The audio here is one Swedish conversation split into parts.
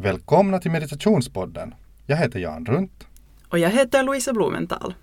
Välkomna till meditationspodden. Jag heter Jan Runt. Och jag heter Luisa Blumenthal.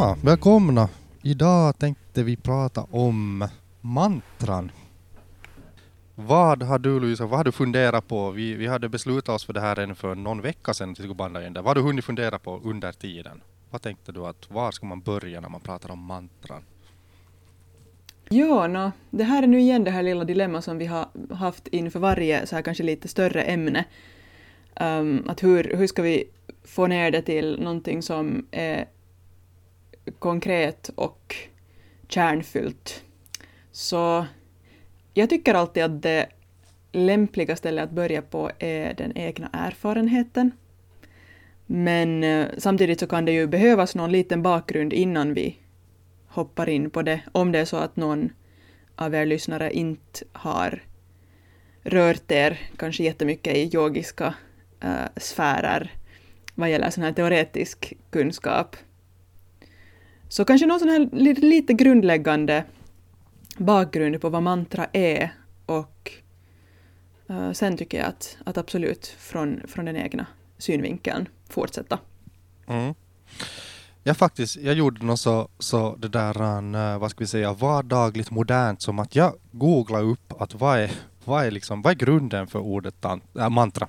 Ja, välkomna. Idag tänkte vi prata om mantran. Vad har du Louisa, vad har du funderat på? Vi, vi hade beslutat oss för det här redan för någon vecka sedan till banda in. Vad har du hunnit fundera på under tiden? Vad tänkte du att var ska man börja när man pratar om mantran? Ja, no, det här är nu igen det här lilla dilemma som vi har haft inför varje så här kanske lite större ämne. Um, att hur, hur ska vi få ner det till någonting som är konkret och kärnfyllt. Så jag tycker alltid att det lämpliga stället att börja på är den egna erfarenheten. Men eh, samtidigt så kan det ju behövas någon liten bakgrund innan vi hoppar in på det, om det är så att någon av er lyssnare inte har rört er kanske jättemycket i yogiska äh, sfärer vad gäller sån här teoretisk kunskap. Så kanske någon sån här lite, grundläggande bakgrund på vad mantra är och eh, sen tycker jag att, att absolut från, från den egna synvinkeln fortsätta. Mm. Jag faktiskt, jag gjorde något så, så det där, eh, vad ska vi säga, vardagligt modernt som att jag googlade upp att vad är, vad är, liksom, vad är grunden för ordet tant, äh, mantra?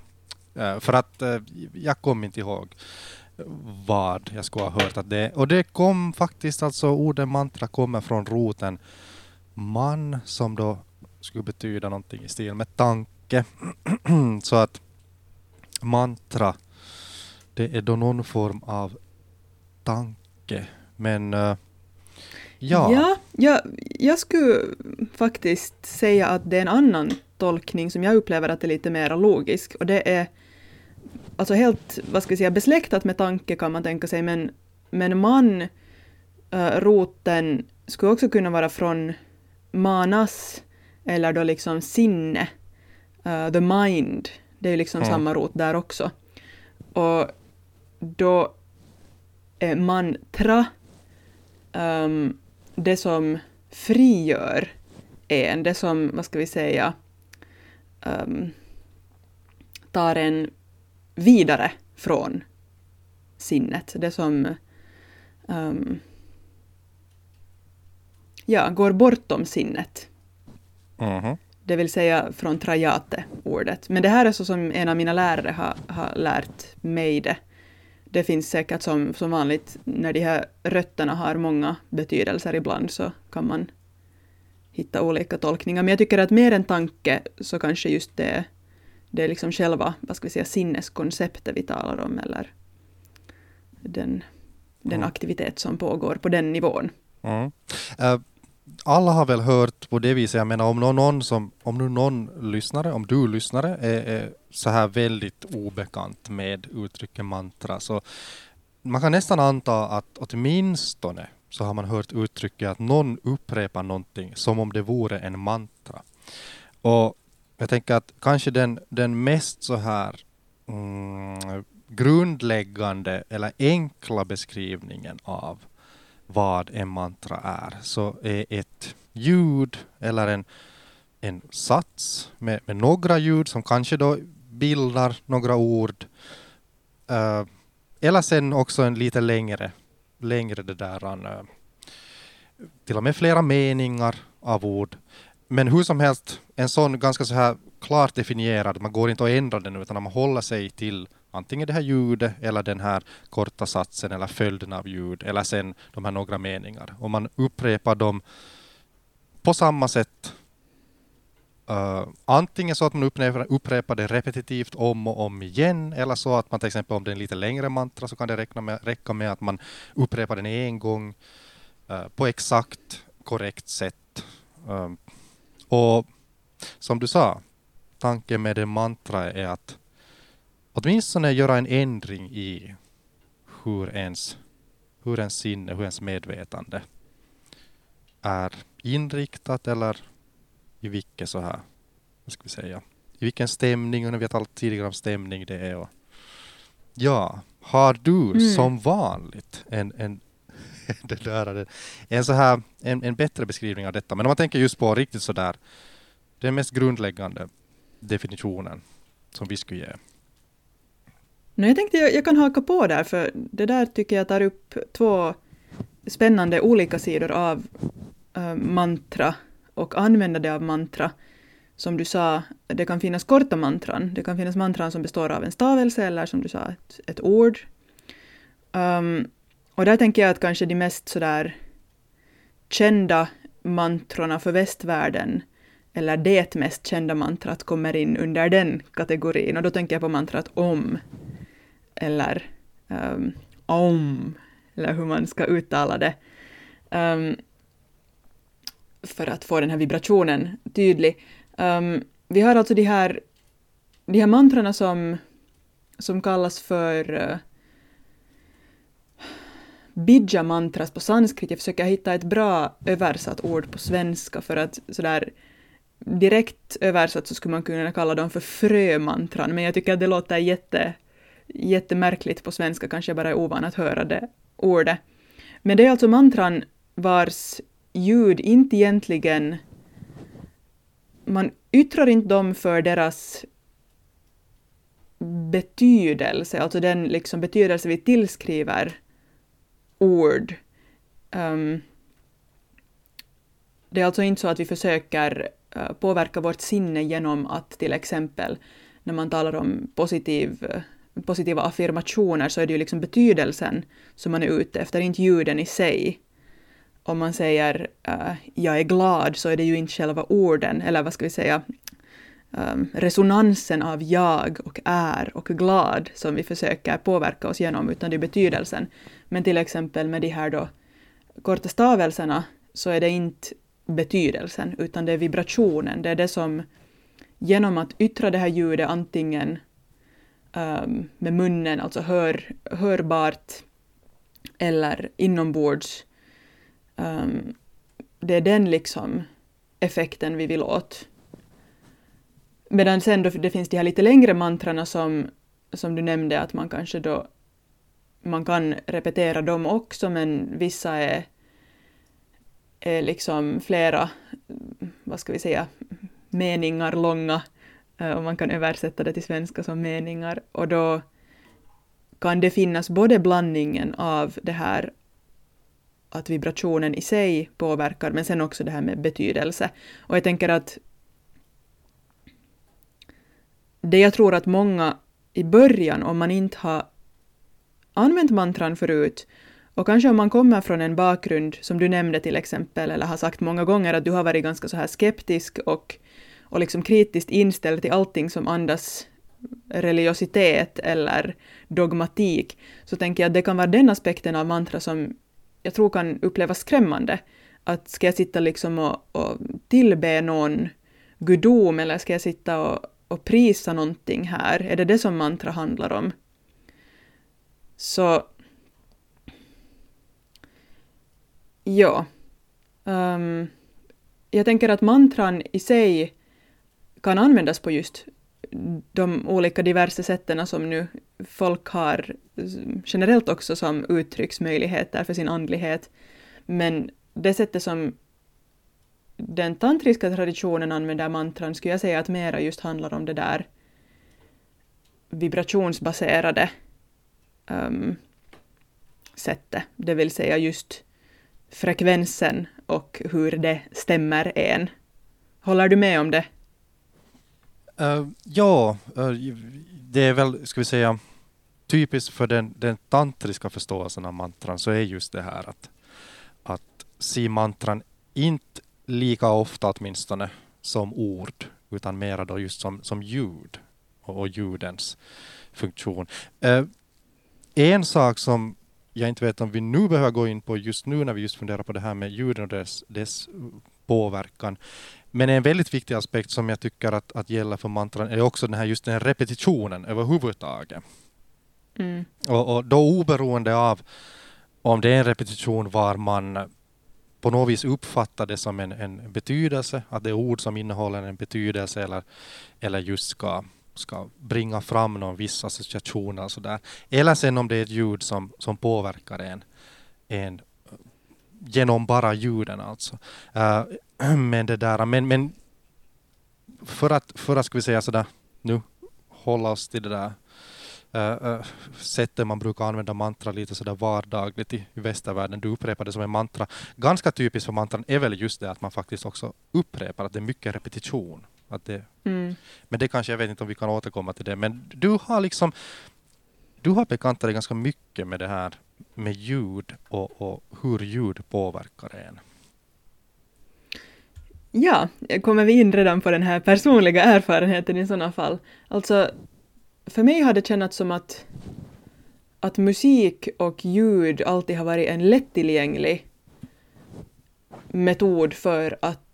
Eh, för att jag kom inte ihåg vad jag skulle ha hört att det är. Och det kom faktiskt alltså, ordet mantra kommer från roten man som då skulle betyda någonting i stil med tanke. Så att mantra, det är då någon form av tanke. Men uh, ja. Ja, jag, jag skulle faktiskt säga att det är en annan tolkning som jag upplever att är lite mer logisk och det är alltså helt, vad ska vi säga, besläktat med tanke kan man tänka sig, men, men man, äh, roten, skulle också kunna vara från manas, eller då liksom sinne, uh, the mind, det är ju liksom mm. samma rot där också. Och då är mantra um, det som frigör en, det som, vad ska vi säga, um, tar en vidare från sinnet. Det som um, ja, går bortom sinnet. Mm -hmm. Det vill säga från trajate-ordet. Men det här är så som en av mina lärare har, har lärt mig det. Det finns säkert som, som vanligt, när de här rötterna har många betydelser ibland så kan man hitta olika tolkningar. Men jag tycker att mer än tanke så kanske just det det är liksom själva, vad ska vi säga, sinneskonceptet vi talar om, eller den, den aktivitet som pågår på den nivån. Mm. Uh, alla har väl hört på det viset, jag menar om någon, som, om nu någon lyssnare, om du lyssnare är, är så här väldigt obekant med uttrycket mantra, så man kan nästan anta att åtminstone så har man hört uttrycket att någon upprepar någonting som om det vore en mantra. Och jag tänker att kanske den, den mest så här mm, grundläggande eller enkla beskrivningen av vad en mantra är, så är ett ljud eller en, en sats med, med några ljud som kanske då bildar några ord. Uh, eller sen också en lite längre, längre det där, uh, till och med flera meningar av ord men hur som helst, en sån ganska så här klart definierad, man går inte att ändra den utan man håller sig till antingen det här ljudet eller den här korta satsen eller följden av ljud eller sen de här några meningar. Och man upprepar dem på samma sätt. Uh, antingen så att man upprepar, upprepar det repetitivt om och om igen eller så att man till exempel om det är en lite längre mantra så kan det räcka med, räcka med att man upprepar den en gång uh, på exakt korrekt sätt. Uh, och som du sa, tanken med det mantra är att åtminstone göra en ändring i hur ens, hur ens sinne, hur ens medvetande är inriktat eller i vilken så här, vad ska vi säga, i vilken stämning, och vi har talat tidigare om stämning det är. Och, ja, har du mm. som vanligt en, en det där, en, så här, en, en bättre beskrivning av detta. Men om man tänker just på riktigt så där, den mest grundläggande definitionen som vi skulle ge. No, jag tänkte jag, jag kan haka på där, för det där tycker jag tar upp två spännande olika sidor av äh, mantra och användande av mantra. Som du sa, det kan finnas korta mantran. Det kan finnas mantran som består av en stavelse eller som du sa, ett, ett ord. Um, och där tänker jag att kanske de mest sådär kända mantrorna för västvärlden, eller det mest kända mantrat kommer in under den kategorin. Och då tänker jag på mantrat om, eller um, om, eller hur man ska uttala det. Um, för att få den här vibrationen tydlig. Um, vi har alltså de här, de här mantrarna som, som kallas för eh, uh, Bija mantras på sanskrit. Jag försöker hitta ett bra översatt ord på svenska för att sådär direkt översatt så skulle man kunna kalla dem för frömantran, men jag tycker att det låter jätte, jättemärkligt på svenska, kanske jag bara är ovan att höra det ordet. Men det är alltså mantran vars ljud inte egentligen... Man yttrar inte dem för deras betydelse, alltså den liksom betydelse vi tillskriver ord. Um, det är alltså inte så att vi försöker Eh, påverka vårt sinne genom att till exempel när man talar om positiv, eh, positiva affirmationer så är det ju liksom betydelsen som man är ute efter, inte ljuden i sig. Om man säger uh, ”jag är glad” så är det ju inte själva orden, eller vad ska vi säga, um, resonansen av jag och är och glad som vi försöker påverka oss genom, utan det är betydelsen. Men till exempel med de här då korta stavelserna så är det inte betydelsen, utan det är vibrationen. Det är det som genom att yttra det här ljudet antingen um, med munnen, alltså hör, hörbart, eller inombords, um, det är den liksom effekten vi vill åt. Medan sen då det finns de här lite längre mantrarna som, som du nämnde, att man kanske då man kan repetera dem också, men vissa är, är liksom flera, vad ska vi säga, meningar långa, eh, och man kan översätta det till svenska som meningar, och då kan det finnas både blandningen av det här att vibrationen i sig påverkar, men sen också det här med betydelse. Och jag tänker att det jag tror att många i början, om man inte har använt mantran förut, och kanske om man kommer från en bakgrund, som du nämnde till exempel, eller har sagt många gånger att du har varit ganska så här skeptisk och, och liksom kritiskt inställd till allting som andas religiositet eller dogmatik, så tänker jag att det kan vara den aspekten av mantra som jag tror kan upplevas skrämmande. Att ska jag sitta liksom och, och tillbe någon gudom eller ska jag sitta och, och prisa någonting här? Är det det som mantra handlar om? Så... Ja. Um, jag tänker att mantran i sig kan användas på just de olika diverse sätten som nu folk har generellt också som uttrycksmöjligheter för sin andlighet. Men det sättet som den tantriska traditionen använder mantran skulle jag säga att mera just handlar om det där vibrationsbaserade um, sättet, det vill säga just frekvensen och hur det stämmer en. Håller du med om det? Uh, ja, uh, det är väl, ska vi säga, typiskt för den, den tantriska förståelsen av mantran så är just det här att, att se mantran inte lika ofta åtminstone som ord, utan mera då just som, som ljud och, och ljudens funktion. Uh, en sak som jag inte vet om vi nu behöver gå in på just nu när vi just funderar på det här med ljuden och dess, dess påverkan. Men en väldigt viktig aspekt som jag tycker att, att gäller för mantran är också den här, just den här repetitionen överhuvudtaget. Mm. Och, och då oberoende av om det är en repetition var man på något vis uppfattar det som en, en betydelse, att det är ord som innehåller en betydelse eller, eller just ska, ska bringa fram någon viss association. Och så där. Eller sen om det är ett ljud som, som påverkar en, en genom bara ljuden alltså. Uh, men det där, men, men för att, för att ska vi säga sådär, nu hålla oss till det där uh, sättet man brukar använda mantra lite sådär vardagligt i, i västervärlden. Du upprepar det som en mantra. Ganska typiskt för mantran är väl just det att man faktiskt också upprepar, att det är mycket repetition. Att det, mm. Men det kanske, jag vet inte om vi kan återkomma till det, men du har liksom du har bekantat dig ganska mycket med det här med ljud och, och hur ljud påverkar en. Ja, kommer vi in redan på den här personliga erfarenheten i sådana fall. Alltså, för mig har det känts som att, att musik och ljud alltid har varit en lättillgänglig metod för att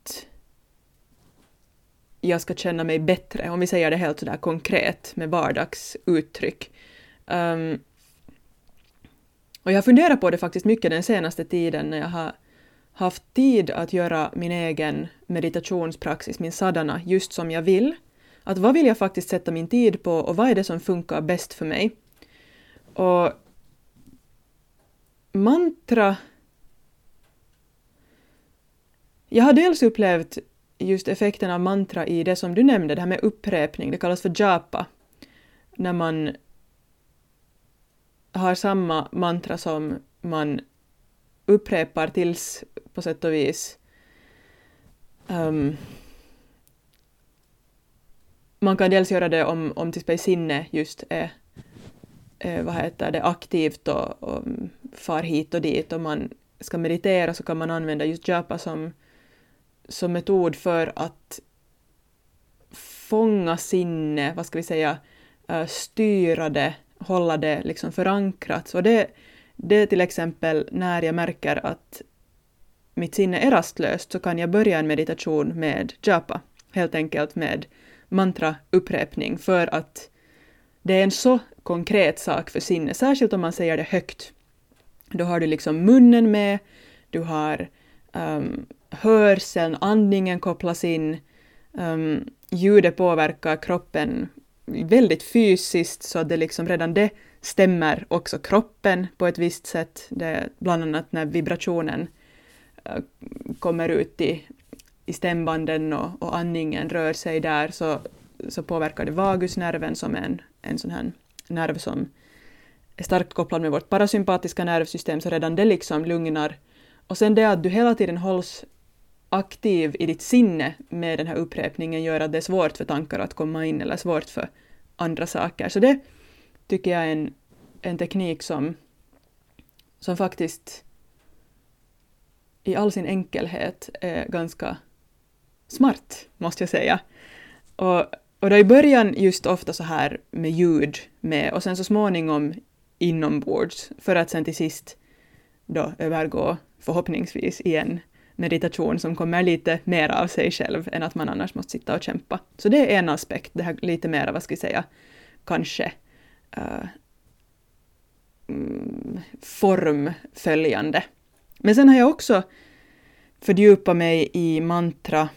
jag ska känna mig bättre, om vi säger det helt sådär konkret med vardagsuttryck. Um, och jag har funderat på det faktiskt mycket den senaste tiden när jag har haft tid att göra min egen meditationspraxis, min sadhana, just som jag vill. Att vad vill jag faktiskt sätta min tid på och vad är det som funkar bäst för mig? Och mantra... Jag har dels upplevt just effekten av mantra i det som du nämnde, det här med upprepning, det kallas för japa. När man har samma mantra som man upprepar tills på sätt och vis um, man kan dels göra det om, om till exempel sinne just är är vad heter det, aktivt och, och far hit och dit. Om man ska meditera så kan man använda just japa som, som metod för att fånga sinne, vad ska vi säga, eh, styra det, hålla det liksom förankrat. Så det, det är till exempel när jag märker att mitt sinne är rastlöst så kan jag börja en meditation med japa, helt enkelt med mantraupprepning för att det är en så konkret sak för sinnet, särskilt om man säger det högt. Då har du liksom munnen med, du har um, hörseln, andningen kopplas in, um, ljudet påverkar kroppen väldigt fysiskt så att det liksom redan det stämmer också kroppen på ett visst sätt. Det bland annat när vibrationen uh, kommer ut i i stämbanden och, och andningen rör sig där så, så påverkar det vagusnerven som är en, en sån här nerv som är starkt kopplad med vårt parasympatiska nervsystem, så redan det liksom lugnar. Och sen det att du hela tiden hålls aktiv i ditt sinne med den här upprepningen gör att det är svårt för tankar att komma in eller svårt för andra saker. Så det tycker jag är en, en teknik som, som faktiskt i all sin enkelhet är ganska smart, måste jag säga. Och, och då i början just ofta så här med ljud med och sen så småningom inombords för att sen till sist då övergå förhoppningsvis igen meditation som kommer lite mer av sig själv än att man annars måste sitta och kämpa. Så det är en aspekt, det här lite mer, vad ska vi säga, kanske uh, formföljande. Men sen har jag också fördjupat mig i mantra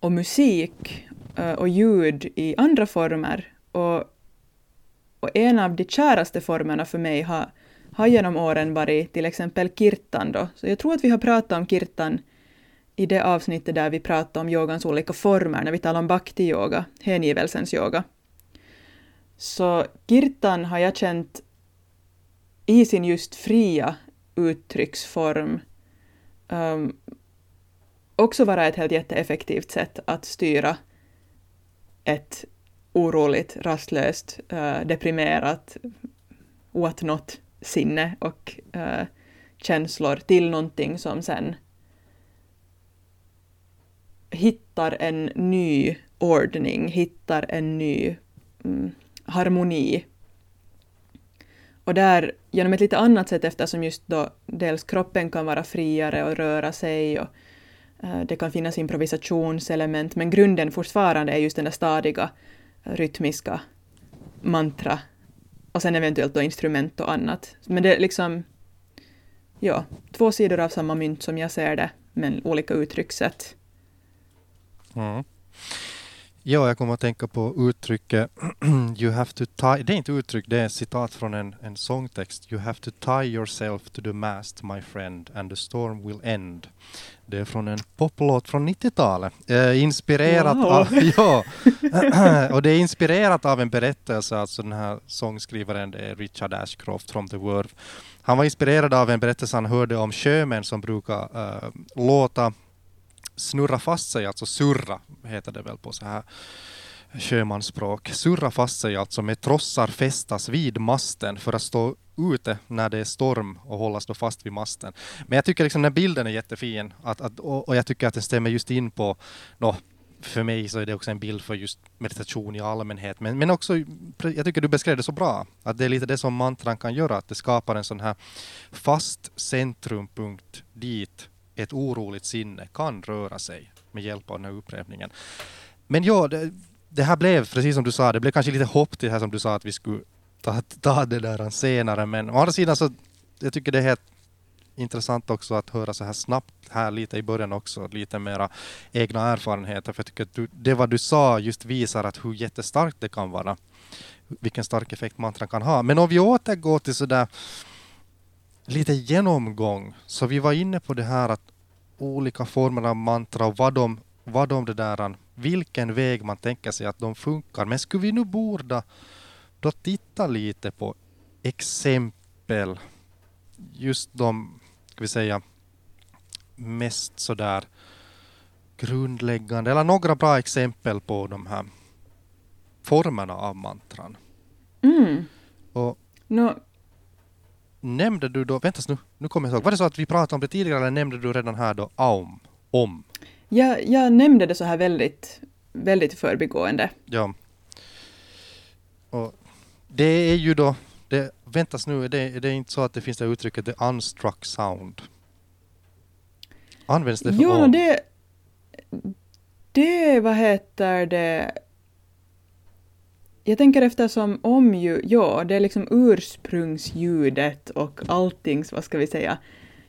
och musik eh, och ljud i andra former. Och, och en av de käraste formerna för mig har, har genom åren varit till exempel kirtan. Då. Så jag tror att vi har pratat om kirtan i det avsnittet där vi pratade om yogans olika former, när vi talade om bhakti-yoga, hängivelsens yoga. Så kirtan har jag känt i sin just fria uttrycksform um, också vara ett helt jätteeffektivt sätt att styra ett oroligt, rastlöst, uh, deprimerat, what not sinne och uh, känslor till någonting som sen hittar en ny ordning, hittar en ny mm, harmoni. Och där, genom ett lite annat sätt eftersom just då dels kroppen kan vara friare och röra sig och uh, det kan finnas improvisationselement, men grunden fortfarande är just den där stadiga rytmiska mantra och sen eventuellt då instrument och annat. Men det är liksom, ja, två sidor av samma mynt som jag ser det, men olika uttryckssätt. Mm. Ja, jag kommer att tänka på uttrycket You have to tie. Det är inte uttryck, det är citat från en, en sångtext. You have to tie yourself to the mast my friend and the storm will end. Det är från en poplåt från 90-talet. Eh, inspirerat wow. av... Ja, och det är inspirerat av en berättelse, alltså den här sångskrivaren det är Richard Ashcroft från The Word. Han var inspirerad av en berättelse han hörde om sjömän som brukar uh, låta snurra fast sig, alltså surra heter det väl på så här sjömansspråk. Surra fast sig alltså med trossar fästas vid masten för att stå ute när det är storm och hållas då fast vid masten. Men jag tycker liksom den bilden är jättefin att, att, och, och jag tycker att den stämmer just in på no, för mig så är det också en bild för just meditation i allmänhet. Men, men också, jag tycker du beskrev det så bra, att det är lite det som mantran kan göra, att det skapar en sån här fast centrumpunkt dit ett oroligt sinne kan röra sig med hjälp av den här upprepningen. Men ja, det, det här blev, precis som du sa, det blev kanske lite hopp till det här som du sa att vi skulle ta, ta det där senare. Men å andra sidan så jag tycker det är helt intressant också att höra så här snabbt här lite i början också, lite mera egna erfarenheter. För jag tycker att du, det vad du sa just visar att hur jättestarkt det kan vara. Vilken stark effekt mantran kan ha. Men om vi återgår till sådär lite genomgång. Så vi var inne på det här att olika former av mantra och vad de, vad de det där, vilken väg man tänker sig att de funkar. Men skulle vi nu borde då titta lite på exempel, just de, ska vi säga, mest sådär grundläggande, eller några bra exempel på de här formerna av mantran. Mm. Och no, nämnde du då, vänta nu, nu kommer jag ihåg, var det så att vi pratade om det tidigare eller nämnde du redan här då aum, om? Jag, jag nämnde det så här väldigt, väldigt förbigående. Ja. Och det är ju då, det, väntas nu, det, det är inte så att det finns det uttrycket the unstruck sound. Används det för Ja, om? det, det, vad heter det, jag tänker eftersom om ju, ja, det är liksom ursprungsljudet och alltings, vad ska vi säga,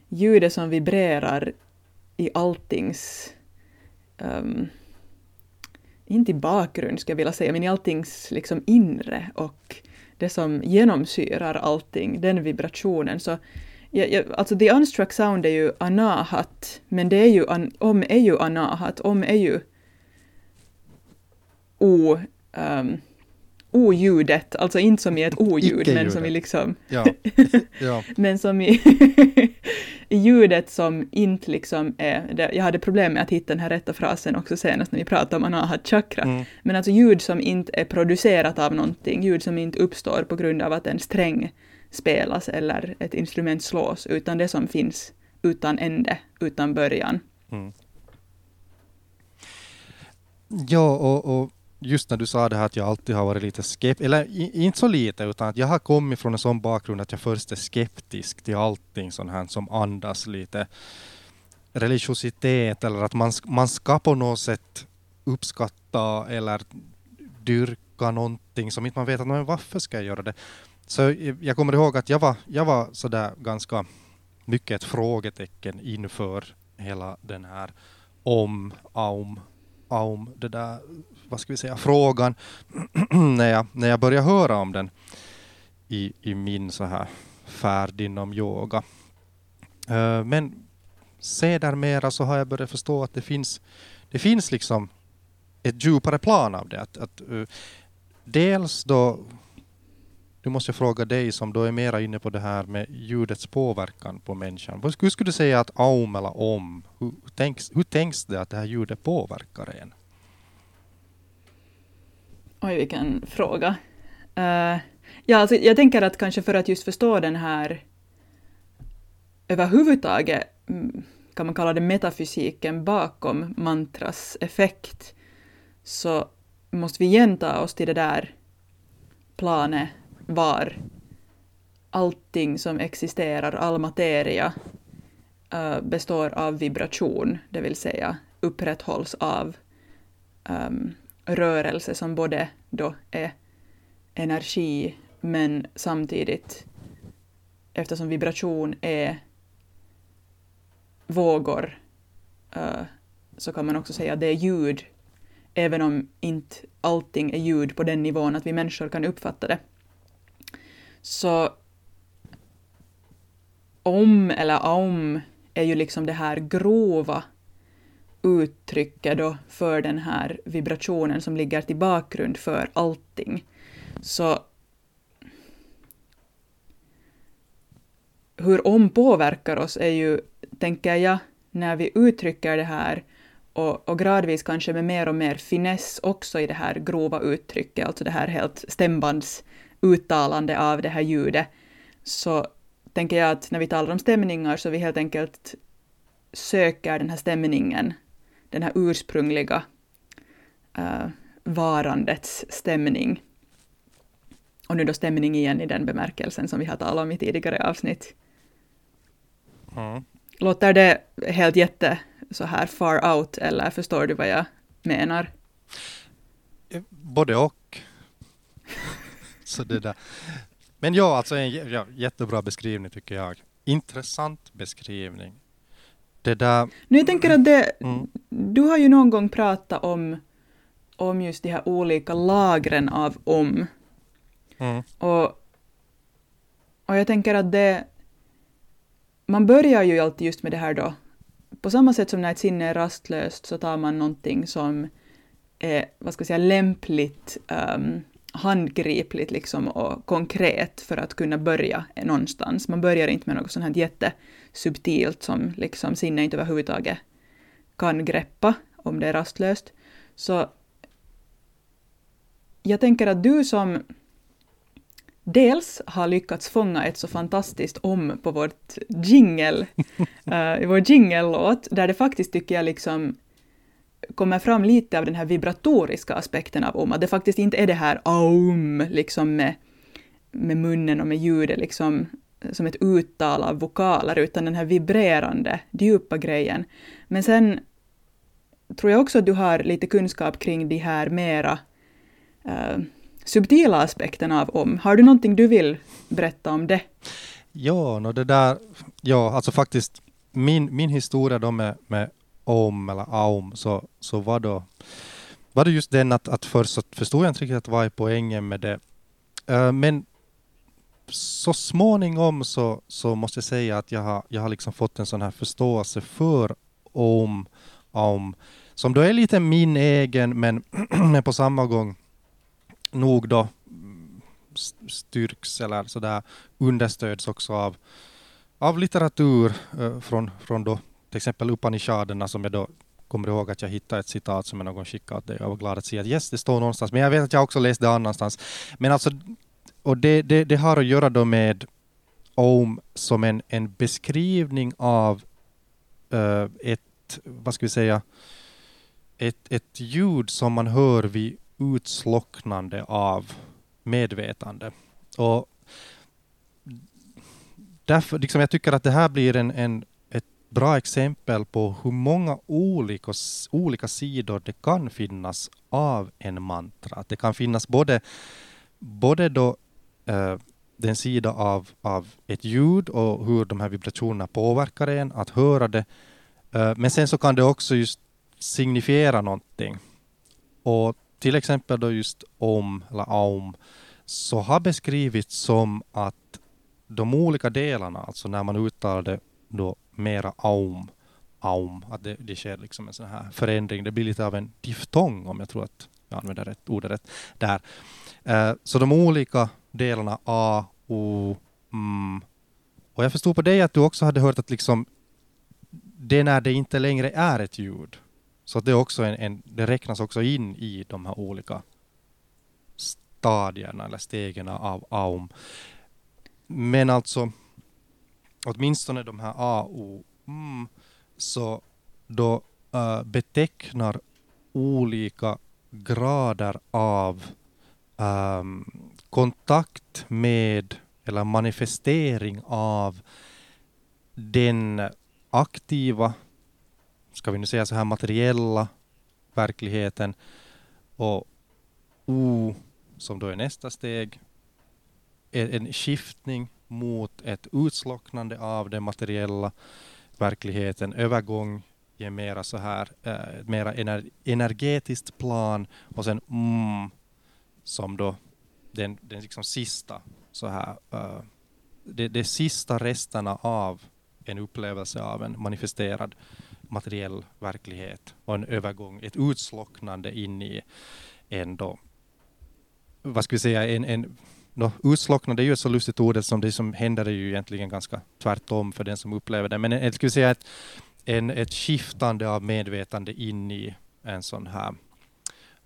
ljudet som vibrerar i alltings, um, inte i bakgrund ska jag vilja säga, men i alltings liksom inre och det som genomsyrar allting, den vibrationen. Så Ja, ja, alltså the unstruck sound är ju anahat, men det är ju an, om är ju anahat, om är ju o... Um, oljudet, alltså inte som i ett oljud, men som i liksom... Ja. ja. men som i, i ljudet som inte liksom är... Jag hade problem med att hitta den här rätta frasen också senast när vi pratade om anahat chakra. Mm. Men alltså ljud som inte är producerat av någonting, ljud som inte uppstår på grund av att en sträng spelas eller ett instrument slås, utan det som finns utan ände, utan början. Mm. Ja, och, och just när du sa det här att jag alltid har varit lite skeptisk, eller inte så lite, utan att jag har kommit från en sån bakgrund att jag först är skeptisk till allting sånt här som andas lite religiositet eller att man, man ska på något sätt uppskatta eller dyrka någonting som inte man vet att men varför ska jag göra det? Så jag kommer ihåg att jag var, jag var sådär ganska mycket ett frågetecken inför hela den här om, aum, aum, det där vad ska vi säga, frågan när, jag, när jag började höra om den i, i min så här färd inom yoga. Eh, men sedermera så har jag börjat förstå att det finns, det finns liksom ett djupare plan av det. Att, att eh, dels då, nu måste jag fråga dig som då är mera inne på det här med ljudets påverkan på människan. Hur skulle du säga att aum eller om, hur tänks, hur tänks det att det här ljudet påverkar en? Oj, vilken fråga. Uh, ja, alltså, jag tänker att kanske för att just förstå den här överhuvudtaget, mm, kan man kalla det metafysiken bakom mantras effekt, så måste vi igen ta oss till det där planet var allting som existerar, all materia, uh, består av vibration, det vill säga upprätthålls av um, rörelse som både då är energi men samtidigt eftersom vibration är vågor eh, så kan man också säga att det är ljud även om inte allting är ljud på den nivån att vi människor kan uppfatta det. Så om eller om är ju liksom det här grova uttrycket då för den här vibrationen som ligger till bakgrund för allting. Så hur om påverkar oss är ju, tänker jag, när vi uttrycker det här och, och, gradvis kanske med mer och mer finess också i det här grova uttrycket, alltså det här helt stämbandsuttalande av det här ljudet, så tänker jag att när vi talar om stämningar så vi helt enkelt söker den här stämningen, den här ursprungliga uh, varandets stämning. Och nu då stämning igen i den bemärkelsen som vi har talat om i tidigare avsnitt. Mm. Låter det helt jätte så här far out, eller förstår du vad jag menar? Både och. så det där. Men ja, alltså en ja, jättebra beskrivning tycker jag. Intressant beskrivning. Det där... Nu jag tänker att det, mm. du har ju någon gång pratat om, om just de här olika lagren av om. Mm. Och, och jag tänker att det, man börjar ju alltid just med det här då, på samma sätt som när ett sinne är rastlöst så tar man någonting som är, vad ska jag säga, lämpligt um, handgripligt liksom och konkret för att kunna börja någonstans. Man börjar inte med något sånt här jättesubtilt som liksom sinne inte överhuvudtaget kan greppa om det är rastlöst. Så jag tänker att du som dels har lyckats fånga ett så fantastiskt om på vårt jingle, uh, vår jingellåt, där det faktiskt tycker jag liksom kommer fram lite av den här vibratoriska aspekten av om, att det faktiskt inte är det här aum, liksom med, med munnen och med ljudet liksom som ett uttal av vokaler, utan den här vibrerande, djupa grejen. Men sen tror jag också att du har lite kunskap kring de här mera eh, subtila aspekterna av om. Har du någonting du vill berätta om det? Ja, no det där, ja, alltså faktiskt min, min historia då med, med om eller aum så, så var, då, var det just den att, att först så förstod jag inte riktigt vad är poängen med det. Uh, men så småningom så, så måste jag säga att jag har, jag har liksom fått en sån här förståelse för om, om som då är lite min egen men, men på samma gång nog då styrks eller sådär understöds också av, av litteratur eh, från, från då till exempel Upanishaderna som jag då kommer ihåg att jag hittade ett citat som jag någon skickade åt dig. Jag var glad att se att yes, det står någonstans. Men jag vet att jag också läste det annanstans. Men alltså, och det, det, det har att göra då med Om som en, en beskrivning av uh, ett, vad ska vi säga, ett, ett ljud som man hör vid utslocknande av medvetande. Och därför, liksom jag tycker att det här blir en, en, bra exempel på hur många olika, olika sidor det kan finnas av en mantra. Att det kan finnas både, både då, eh, den sida av, av ett ljud och hur de här vibrationerna påverkar en, att höra det. Eh, men sen så kan det också just signifiera någonting. Och till exempel då just om, eller aum, så har beskrivits som att de olika delarna, alltså när man uttalar det då mera aum, aum, att det, det sker liksom en sån här förändring. Det blir lite av en diftong om jag tror att jag använder rätt, ordet rätt där. Eh, så de olika delarna a, o, m. Och jag förstod på dig att du också hade hört att liksom det när det inte längre är ett ljud. Så det, är också en, en, det räknas också in i de här olika stadierna eller stegen av AUM. Men alltså, åtminstone de här A, O, M, så då äh, betecknar olika grader av um, kontakt med eller manifestering av den aktiva, ska vi nu säga så här materiella verkligheten och O som då är nästa steg, är en skiftning mot ett utslocknande av den materiella verkligheten, övergång i en mera så här, eh, mera ener energetiskt plan och sen mm, som då den, den liksom sista så här, eh, det, det sista resterna av en upplevelse av en manifesterad materiell verklighet och en övergång, ett utslocknande in i en då, vad ska vi säga, en, en no, utslocknande är ju ett så lustigt ord som det som händer är ju egentligen ganska tvärtom för den som upplever det, men eh, jag skulle säga ett, en, ett skiftande av medvetande in i en sån här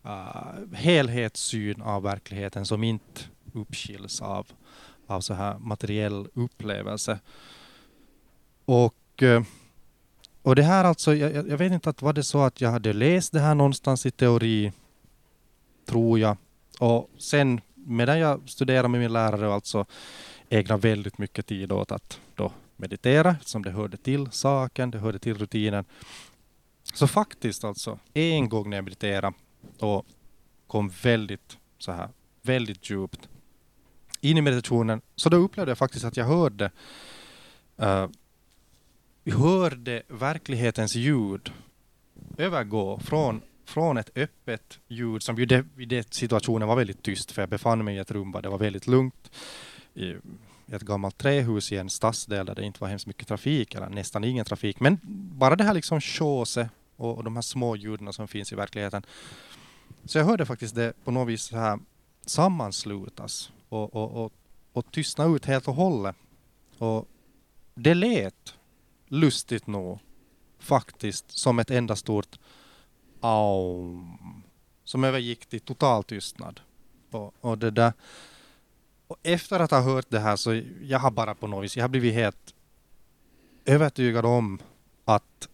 uh, helhetssyn av verkligheten som inte uppskiljs av, av så här materiell upplevelse. Och, eh, och det här alltså, jag, jag vet inte att var det så att jag hade läst det här någonstans i teori, tror jag. Och sen medan jag studerade med min lärare och alltså ägna väldigt mycket tid åt att då meditera, som det hörde till saken, det hörde till rutinen. Så faktiskt alltså, en gång när jag mediterade och kom väldigt så här, väldigt djupt in i meditationen, så då upplevde jag faktiskt att jag hörde uh, hörde verklighetens ljud övergå från, från ett öppet ljud, som ju det, i den situationen var väldigt tyst, för jag befann mig i ett rum där det var väldigt lugnt, i, ett gammalt trähus i en stadsdel där det inte var hemskt mycket trafik, eller nästan ingen trafik, men bara det här liksom tjåse och, och de här små ljuden som finns i verkligheten. Så jag hörde faktiskt det på något vis så här sammanslutas och, och, och, och tystna ut helt och hållet. Och det lät lustigt nog faktiskt som ett enda stort aum som övergick till total tystnad. Och, och, det där, och efter att ha hört det här så jag har bara på något vis, jag har blivit helt övertygad om att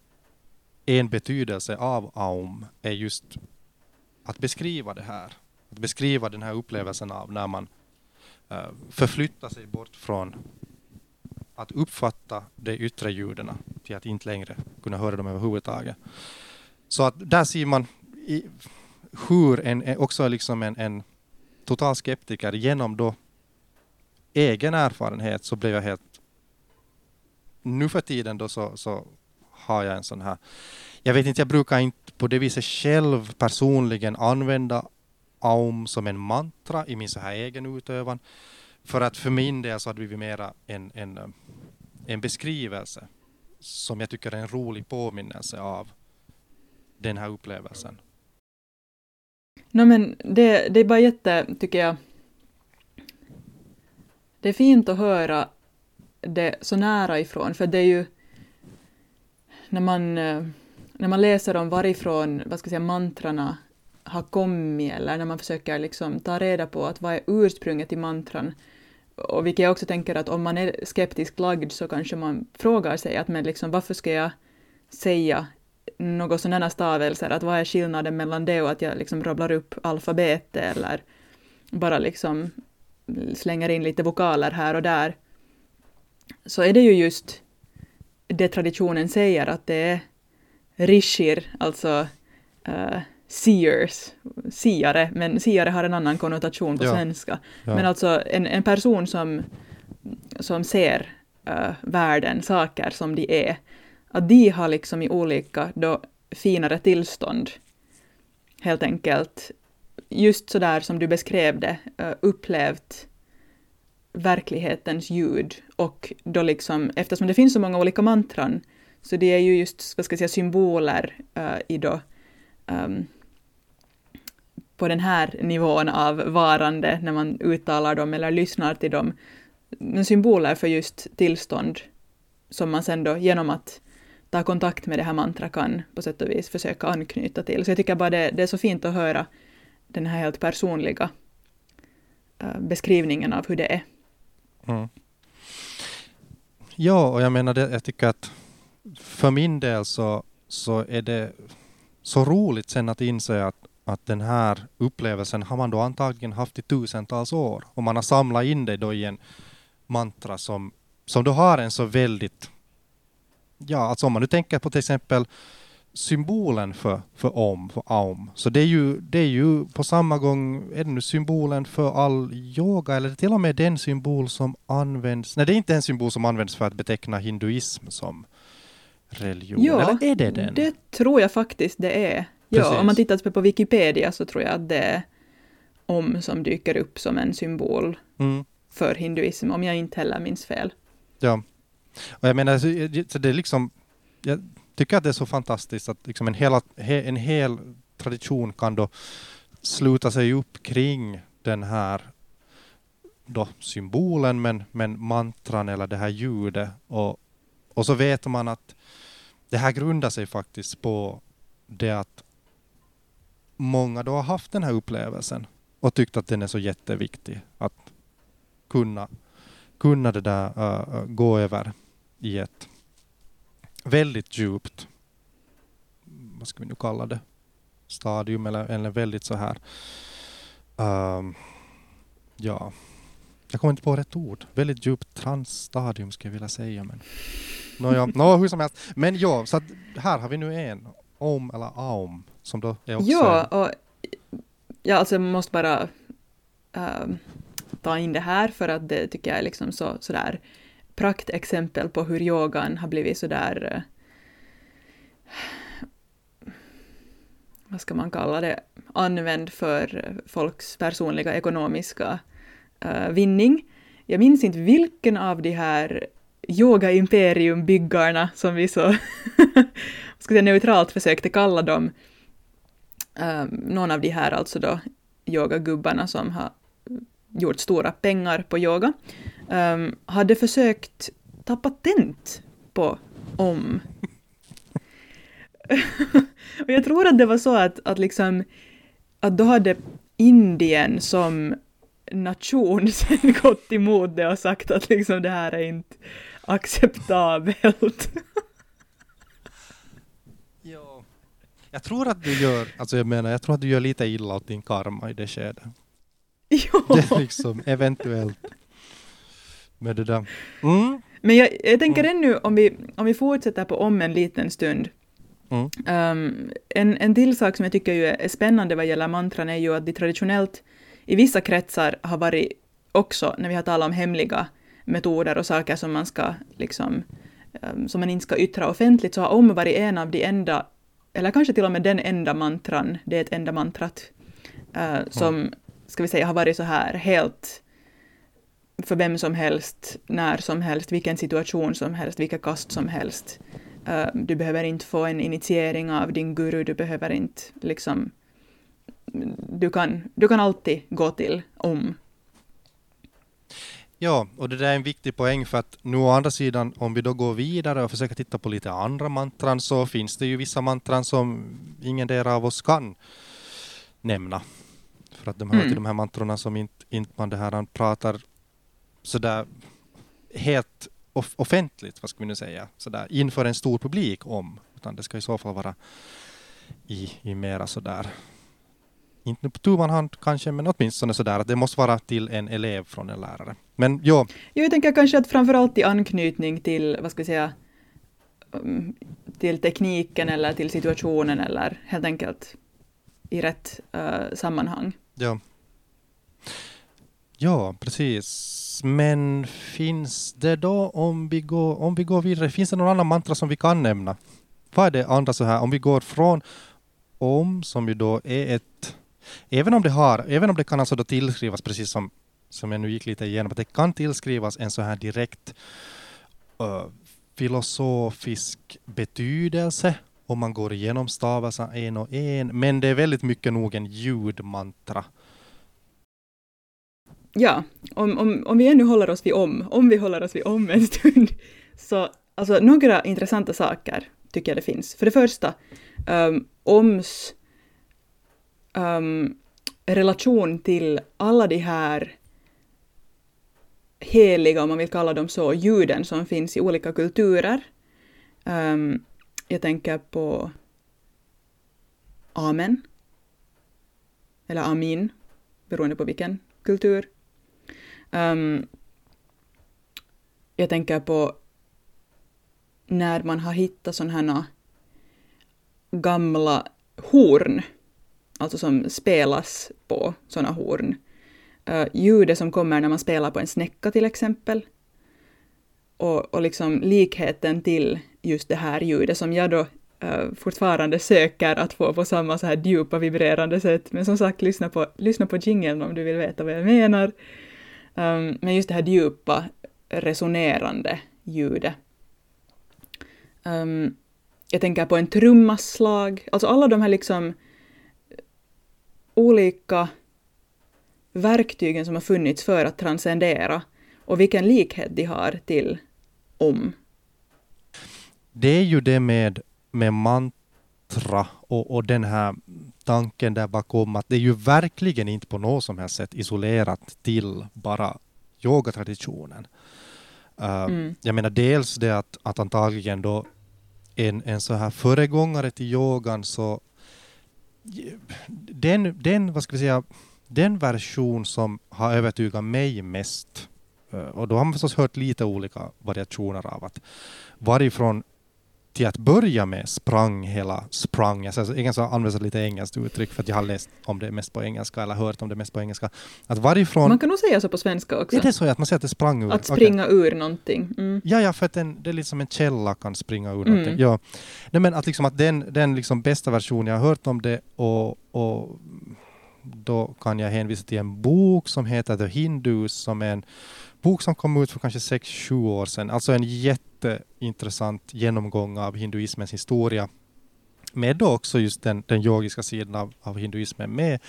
en betydelse av aum är just att beskriva det här. Att beskriva den här upplevelsen av när man uh, förflyttar sig bort från att uppfatta de yttre ljuden till att inte längre kunna höra dem överhuvudtaget. Så att där ser man i, hur en, också liksom en, en total skeptiker genom då egen erfarenhet så blev jag helt... Nu för tiden då så, så har jag en sån här... Jag vet inte, jag brukar inte på det viset själv personligen använda Aum som en mantra i min så här egen utövan. För att för min del så har det blivit mera en, en, en beskrivelse som jag tycker är en rolig påminnelse av den här upplevelsen. No, men det, det är bara jätte, tycker jag, det är fint att höra det så nära ifrån, för det är ju när man, eh, när man läser om varifrån vad ska jag säga, mantrarna har kommit eller när man försöker liksom ta reda på att vad är ursprunget till mantran och vilket jag också tänker att om man är skeptiskt lagd så kanske man frågar sig att men liksom varför ska jag säga något sådana stavelser, att vad är skillnaden mellan det och att jag liksom rabblar upp alfabetet eller bara liksom slänger in lite vokaler här och där, så är det ju just det traditionen säger att det är rishir, alltså uh, seers, siare, men siare har en annan konnotation på ja. svenska. Ja. Men alltså en, en person som, som ser uh, världen, saker som de är, att de har liksom i olika då finare tillstånd helt enkelt just så där som du beskrev det, eh, upplevt verklighetens ljud och då liksom, eftersom det finns så många olika mantran, så det är ju just, vad ska jag säga, symboler uh, i då um, på den här nivån av varande när man uttalar dem eller lyssnar till dem. Men symboler för just tillstånd som man sen då genom att ta kontakt med det här mantra kan på sätt och vis försöka anknyta till. Så jag tycker bara det, det är så fint att höra den här helt personliga uh, beskrivningen av hur det är. Mm. Ja, och jag menar, det, jag tycker att för min del så, så är det så roligt sen att inse att, att den här upplevelsen har man då antagligen haft i tusentals år och man har samlat in det då i en mantra som, som då har en så väldigt, ja alltså om man nu tänker på till exempel symbolen för, för om, för aum. Så det är, ju, det är ju på samma gång, är det nu symbolen för all yoga eller till och med den symbol som används, nej det är inte en symbol som används för att beteckna hinduism som religion, Ja, eller är det den? Det tror jag faktiskt det är. Ja, om man tittar på Wikipedia så tror jag att det är om som dyker upp som en symbol Mm. för hinduism, om jag inte heller minns fel. Ja. Och jag menar, så- det är liksom, jag tycker att det är så fantastiskt att liksom en, hela, en hel tradition kan då sluta sig upp kring den här då symbolen, men, men mantran eller det här ljudet. Och, och så vet man att det här grundar sig faktiskt på det att många då har haft den här upplevelsen och tyckt att den är så jätteviktig att kunna kunna det där uh, gå över i ett väldigt djupt, vad ska vi nu kalla det, stadium eller, eller väldigt så här, uh, ja, jag kommer inte på rätt ord, väldigt djupt transstadium skulle jag vilja säga. Men Nåja, no, hur som helst. Men ja, så att här har vi nu en, om eller aum, som då är också Ja, och ja, alltså jag måste bara ehm, ta in det här för att det tycker jag är liksom så, sådär praktexempel på hur yogan har blivit sådär eh, vad ska man kalla det, använd för folks personliga ekonomiska uh, vinning. Jag minns inte vilken av de här yoga imperium-byggarna som vi så ska säga, neutralt försökte kalla dem, um, någon av de här alltså då yogagubbarna som har gjort stora pengar på yoga, um, hade försökt ta patent på om. och jag tror att det var så att, att liksom att då hade Indien som nation sen gått emot det och sagt att liksom det här är inte acceptabelt. Ja. Jag tror att du gör, alltså jag menar, jag tror att du gör lite illa åt din karma i det skedet. jo. Det är liksom eventuellt. Med det där. Mm. Men jag, jag tänker ännu, om vi, om vi fortsätter på om en liten stund, Mm. Um, en, en till sak som jag tycker ju är spännande vad gäller mantran är ju att de traditionellt i vissa kretsar har varit också, när vi har talat om hemliga metoder och saker som man ska liksom, um, som man inte ska yttra offentligt, så har om varit en av de enda, eller kanske till och med den enda mantran, det är ett enda mantrat, uh, som, ska vi säga, har varit så här helt för vem som helst, när som helst, vilken situation som helst, vilka kast som helst. Eh, du behöver inte få en initiering av din guru, du behöver inte liksom... Du kan, du kan alltid gå till om. Ja, och det där är en viktig poäng för att nu å andra sidan, om vi då går vidare och försöker titta på lite andra mantran så finns det ju vissa mantran som ingen av oss kan nämna. För att de hör Mm. till de här mantrorna som inte, inte man det här pratar sådär helt off- offentligt, vad ska vi nu säga, sådär inför en stor publik om, utan det ska i så fall vara i, i mera sådär inte på tu man hand kanske, men åtminstone sådär att det måste vara till en elev från en lärare. Men ja, Jo, jag tänker kanske att framförallt i anknytning till, vad ska vi säga, um, till tekniken eller till situationen eller helt enkelt i rätt uh, sammanhang ja. Ja, precis. Men finns det då, om vi går, om vi går vidare, finns det någon annan mantra som vi kan nämna? Vad är det andra så här, om vi går från om, som ju då är ett, även om det har, även om det kan alltså då tillskrivas, precis som, som jag nu gick lite igenom, att det kan tillskrivas en så här direkt uh, filosofisk betydelse om man går igenom stavelserna en och en, men det är väldigt mycket nog en ljudmantra. Ja, om, om, om vi ännu håller oss vid om, om vi håller oss vid om en stund, så alltså några intressanta saker tycker jag det finns. För det första, um, OMS um, relation till alla de här heliga, om man vill kalla dem så, ljuden som finns i olika kulturer. Um, jag tänker på Amen, eller Amin, beroende på vilken kultur. Um, jag tänker på när man har hittat sådana här gamla horn, alltså som spelas på sådana horn. Uh, ljudet som kommer när man spelar på en snäcka till exempel. Och, och liksom likheten till just det här ljudet som jag då uh, fortfarande söker att få på samma så här djupa vibrerande sätt. Men som sagt, lyssna på, lyssna på jingeln om du vill veta vad jag menar. Um, men just det här djupa, resonerande ljudet. Um, jag tänker på en trummaslag, alltså alla de här liksom olika verktygen som har funnits för att transcendera och vilken likhet de har till om. Det är ju det med, med mantra och, och den här tanken där bakom att det är ju verkligen inte på något som helst sätt isolerat till bara yogatraditionen. Uh, mm. Jag menar dels det att, att antagligen då en, en så här föregångare till yogan så den, den, vad ska vi säga, den version som har övertygat mig mest eh, och då har man förstås hört lite olika variationer av att varifrån till att börja med sprang hela sprang. Jag ingen använder lite engelskt uttryck för att jag har läst om det mest på engelska eller hört om det mest på engelska. Att varifrån... Man kan nog säga så på svenska också. Är det så att man säger att det sprang ur? Att springa okay. ur någonting. Mm. Ja, ja, för att den, det är lite som en källa kan springa ur mm. någonting. Ja. Nej, men att, liksom, att den, den liksom bästa versionen jag har hört om det och, och då kan jag hänvisa till en bok som heter The Hindus som är en bok som kom ut för kanske 6-7 år sedan. Alltså en jätteintressant genomgång av hinduismens historia. Med då också just den, den yogiska sidan av, av hinduismen med.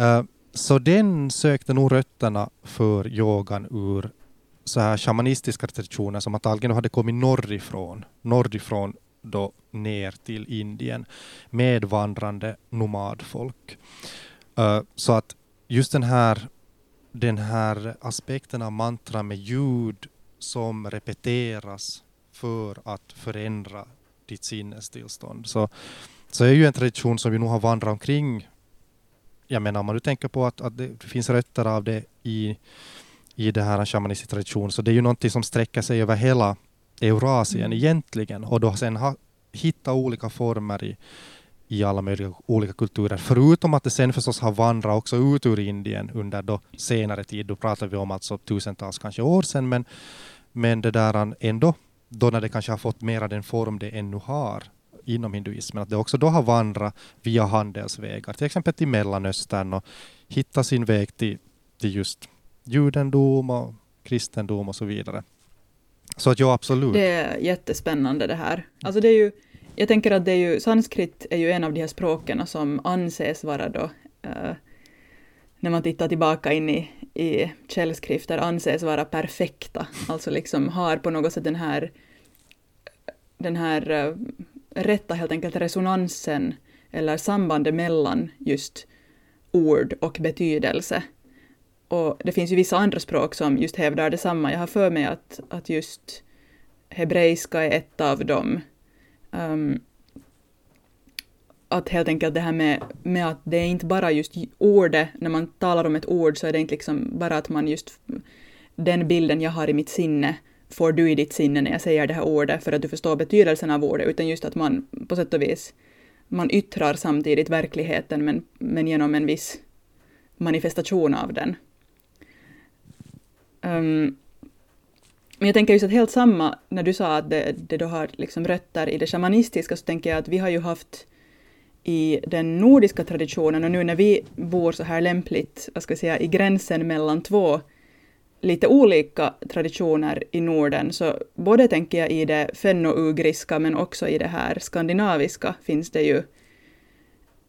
Uh, så den sökte nog rötterna för yogan ur så här shamanistiska traditioner som antagligen hade kommit norrifrån, norrifrån då ner till Indien med vandrande nomadfolk. Uh, så att just den här den här aspekten av mantra med ljud som repeteras för att förändra ditt sinnestillstånd. Så, så är ju en tradition som vi nog har vandrat omkring. Jag menar om man nu tänker på att, att det finns rötter av det i, i det här shamanistiska tradition, så det är ju någonting som sträcker sig över hela Eurasien mm. egentligen och då sen har hittat olika former i, i alla möjliga olika kulturer. Förutom att det sen förstås har vandrat också ut ur Indien under då senare tid. Då pratar vi om alltså tusentals kanske år sedan. Men, men det där ändå, då när det kanske har fått mera den form det ännu har inom hinduismen, att det också då har vandrat via handelsvägar, till exempel till Mellanöstern och hittat sin väg till, till just judendom och kristendom och så vidare. Så att ja, absolut. Det är jättespännande det här. Alltså det är ju jag tänker att det är ju, sanskrit är ju en av de här språken som anses vara då, uh, när man tittar tillbaka in i, i källskrifter, anses vara perfekta. Alltså liksom har på något sätt den här, den här uh, rätta helt enkelt resonansen eller sambandet mellan just ord och betydelse. Och det finns ju vissa andra språk som just hävdar detsamma. Jag har för mig att, att just hebreiska är ett av dem Um, att helt enkelt det här med, med att det är inte bara just ordet, när man talar om ett ord så är det inte liksom bara att man just den bilden jag har i mitt sinne får du i ditt sinne när jag säger det här ordet för att du förstår betydelsen av ordet, utan just att man på sätt och vis man yttrar samtidigt verkligheten men, men genom en viss manifestation av den. Um, men jag tänker just att helt samma, när du sa att det, det då har liksom rötter i det shamanistiska, så tänker jag att vi har ju haft i den nordiska traditionen och nu när vi bor så här lämpligt, vad ska jag säga, i gränsen mellan två lite olika traditioner i Norden, så både tänker jag i det fenno-ugriska men också i det här skandinaviska finns det ju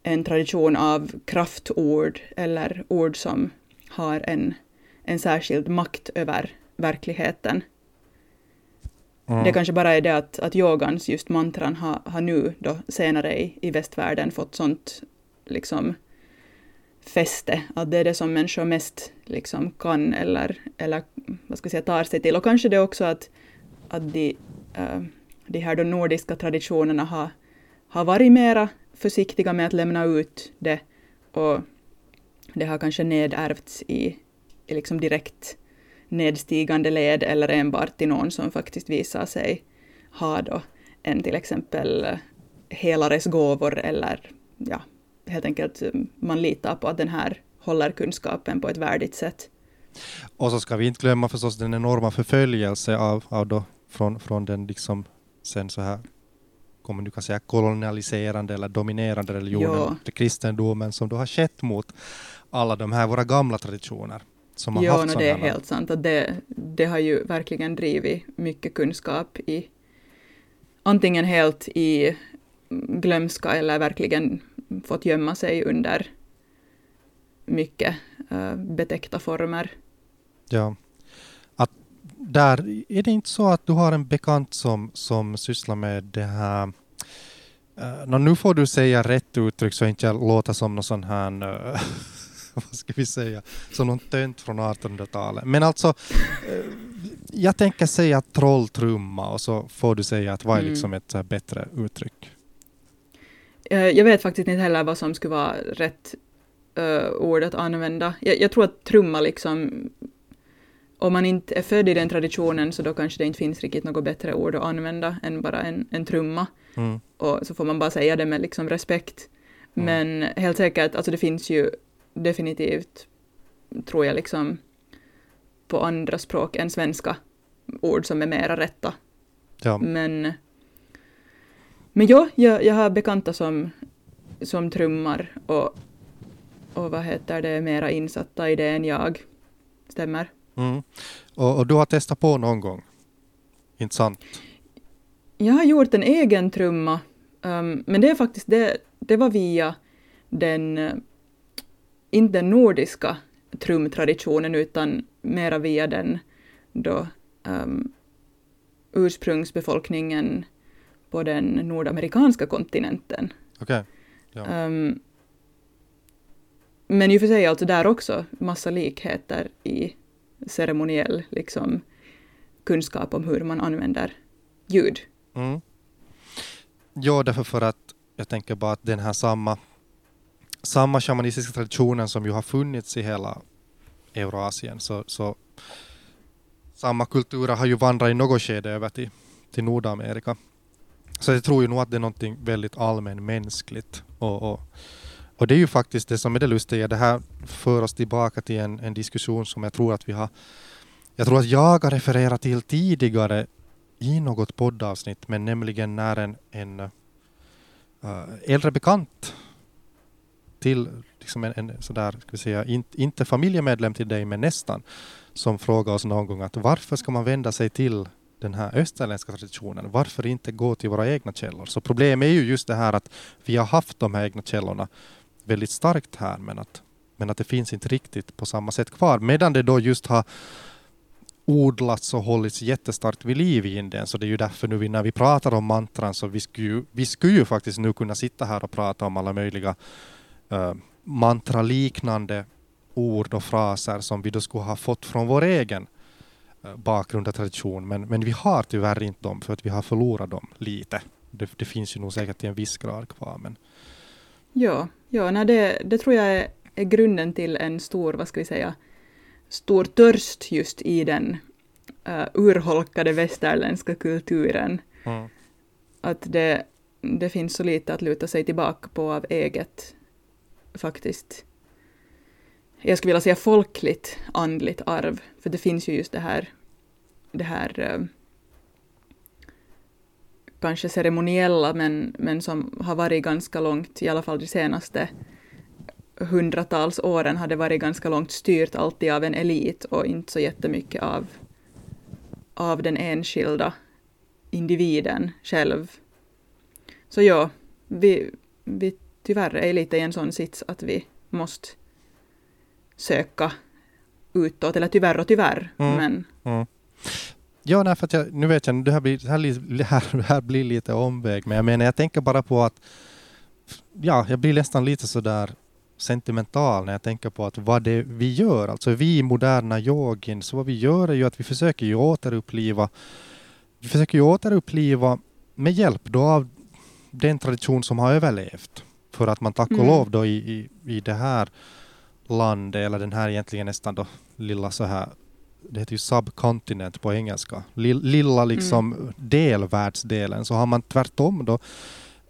en tradition av kraftord eller ord som har en, en särskild makt över verkligheten. Mm. Det kanske bara är det att, att yogans just mantran har, har nu då senare i, i västvärlden fått sånt liksom fäste, att det är det som människor mest liksom kan eller, eller vad ska jag säga, tar sig till. Och kanske det också att, att de, uh, de här då nordiska traditionerna har, har varit mera försiktiga med att lämna ut det och det har kanske nedärvts i, i liksom direkt nedstigande led eller enbart till någon som faktiskt visar sig ha då en till exempel helares gåvor eller ja, helt enkelt man litar på att den här håller kunskapen på ett värdigt sätt. Och så ska vi inte glömma förstås den enorma förföljelse av, av då, från, från den liksom sen så här kommer du kan säga kolonialiserande eller dominerande religionen, ja. kristendomen, som då har skett mot alla de här våra gamla traditioner. Som har ja, haft no, det är helt sant. Att det, det har ju verkligen drivit mycket kunskap i antingen helt i glömska eller verkligen fått gömma sig under mycket uh, betäckta former. Ja. Att där, är det inte så att du har en bekant som, som sysslar med det här uh, nu får du säga rätt uttryck så inte jag låter som någon sån här uh, vad ska vi säga, som någon tönt från 1800-talet. Men alltså, uh, jag tänker säga trolltrumma och så får du säga att vad är mm. liksom ett bättre uttryck? Jag vet faktiskt inte heller vad som skulle vara rätt uh, ord att använda. Jag, jag, tror att trumma liksom, om man inte är född i den traditionen så då kanske det inte finns riktigt något bättre ord att använda än bara en, en trumma. Mm. Och så får man bara säga det med liksom respekt. Mm. Men helt säkert, alltså det finns ju definitivt, tror jag, liksom på andra språk än svenska ord som är mera rätta. Ja. Men, men ja, jag, jag har bekanta som, som trummar och och vad heter det, mera insatta i det än jag. Stämmer. Mm. Och, och, du har testat på någon gång? Inte sant? Jag har gjort en egen trumma, um, men det är faktiskt det, det var via den, inte den nordiska trumtraditionen utan mera via den då um, ursprungsbefolkningen på den nordamerikanska kontinenten. Okay. Ja. Um, men i och för sig alltså där också massa likheter i ceremoniell liksom, kunskap om hur man använder ljud. Mm. Ja, därför för att jag tänker bara att den här samma, samma shamanistiska traditionen som ju har funnits i hela Eurasien, så, så samma kulturer har ju vandrat i något skede över till, till Nordamerika. Så jag tror ju nog att det är någonting väldigt allmänmänskligt och, och och det är ju faktiskt det som är det lustiga. Det här för oss tillbaka till en, en diskussion som jag tror att vi har jag tror att jag har refererat till tidigare i något poddavsnitt, men nämligen när en, en äh, äldre bekant till liksom en, en sådär, ska vi säga, in, inte familjemedlem till dig, men nästan, som frågade oss någon gång att varför ska man vända sig till den här österländska traditionen? Varför inte gå till våra egna källor? Så problemet är ju just det här att vi har haft de här egna källorna väldigt starkt här men att, men att det finns inte riktigt på samma sätt kvar. Medan det då just har odlats och hållits jättestarkt vid liv i Indien. Så det är ju därför nu när vi pratar om mantran så vi skulle ju, vi skulle ju faktiskt nu kunna sitta här och prata om alla möjliga uh, mantraliknande ord och fraser som vi då skulle ha fått från vår egen uh, bakgrund och tradition. Men, men vi har tyvärr inte dem för att vi har förlorat dem lite. Det, det finns ju nog säkert till en viss grad kvar. Men... Ja, Ja, nej, det, det tror jag är, är, grunden till en stor, vad ska vi säga, stor törst just i den uh, urholkade västerländska kulturen. Mm. Att det, det finns så lite att luta sig tillbaka på av eget, faktiskt, jag skulle vilja säga folkligt andligt arv, för det finns ju just det här, det här eh, kanske ceremoniella men, men som har varit ganska långt, i alla fall de senaste hundratals åren har det varit ganska långt styrt alltid av en elit och inte så jättemycket av, av den enskilda individen själv. Så ja, vi, vi tyvärr är lite i en sån sits att vi måste söka utåt, eller tyvärr och tyvärr, mm. men mm. Ja, nej, för att jag, nu vet jag, det här, blir, det här, det här blir lite omväg, men jag menar, jag tänker bara på att ja, jag blir nästan lite sådär sentimental när jag tänker på att vad det vi gör, alltså vi moderna yogin, så vad vi gör är ju att vi försöker ju återuppliva, vi försöker ju återuppliva med hjälp då av den tradition som har överlevt. För att man tack och mm. lov då i, i, i det här landet, eller den här egentligen nästan då lilla så här det heter ju subcontinent på engelska, lilla liksom mm. delvärldsdelen, så har man tvärtom då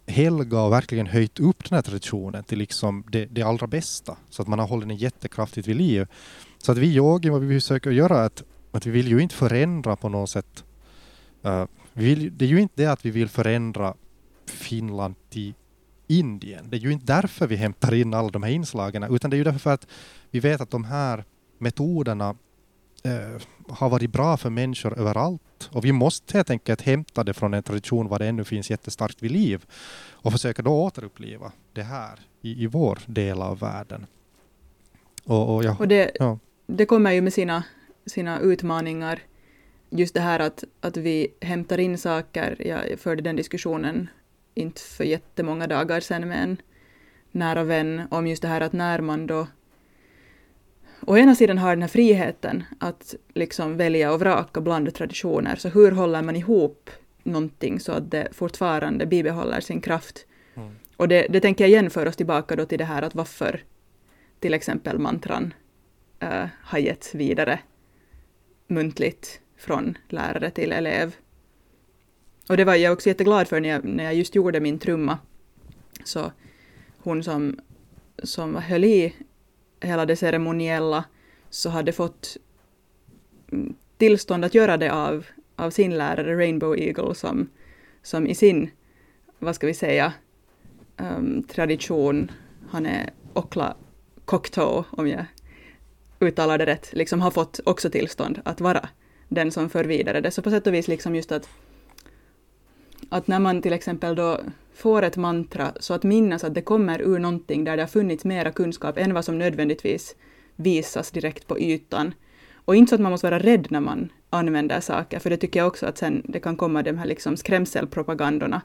helga och verkligen höjt upp den här traditionen till liksom det, det allra bästa. Så att man har hållit den jättekraftigt vid liv. Så att vi yogi, vad vi försöker göra är att, att vi vill ju inte förändra på något sätt. Uh, vill, det är ju inte det att vi vill förändra Finland till Indien. Det är ju inte därför vi hämtar in alla de här inslagen, utan det är ju därför att vi vet att de här metoderna eh, har varit bra för människor överallt. Och vi måste helt enkelt hämta det från en tradition var det ännu finns jättestarkt vid liv och försöka då återuppliva det här i, i vår del av världen. Och, och, ja, och det, ja. det kommer ju med sina, sina utmaningar. Just det här att, att vi hämtar in saker. Jag förde den diskussionen inte för jättemånga dagar sedan med en nära vän om just det här att när man då å ena sidan har den här friheten att liksom välja och vraka bland traditioner, så hur håller man ihop någonting så att det fortfarande bibehåller sin kraft? Mm. Och det, det tänker jag jämföra oss tillbaka då till det här att varför till exempel mantran äh, har getts vidare muntligt från lärare till elev. Och det var jag också jätteglad för när jag, när jag just gjorde min trumma. Så hon som, som höll i hela det ceremoniella så hade fått mm, tillstånd att göra det av, av sin lärare Rainbow Eagle som, som i sin, vad ska vi säga, um, tradition, han är Okla Cocteau om jag uttalar det rätt, liksom har fått också tillstånd att vara den som för vidare det. Så på sätt och vis liksom just att, att när man till exempel då får ett mantra så att minnas att det kommer ur någonting där det har funnits mera kunskap än vad som nödvändigtvis visas direkt på ytan. Och inte så att man måste vara rädd när man använder saker, för det tycker jag också att sen det kan komma de här liksom skrämselpropagandorna.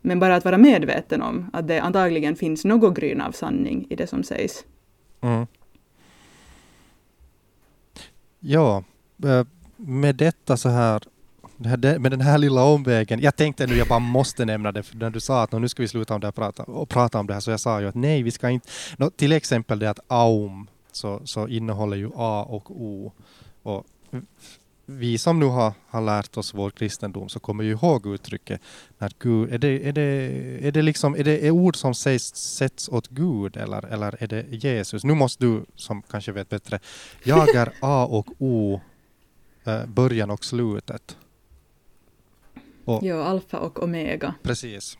Men bara att vara medveten om att det antagligen finns något gryn av sanning i det som sägs. Mm. Ja, eh, med detta så här med den här lilla omvägen. Jag tänkte nu, jag bara måste nämna det, för när du sa att nu ska vi sluta om det här prata, och prata om det här, så jag sa ju att nej, vi ska inte... No, till exempel det att aum så, så innehåller ju A och O. Och vi som nu har, har lärt oss vår kristendom så kommer ju ihåg uttrycket när Gud, är det, är det, är det, liksom, är det är ord som sägs, sätts åt Gud eller, eller är det Jesus? Nu måste du som kanske vet bättre, jag är A och O, eh, början och slutet. Och, ja, alfa och omega. Precis.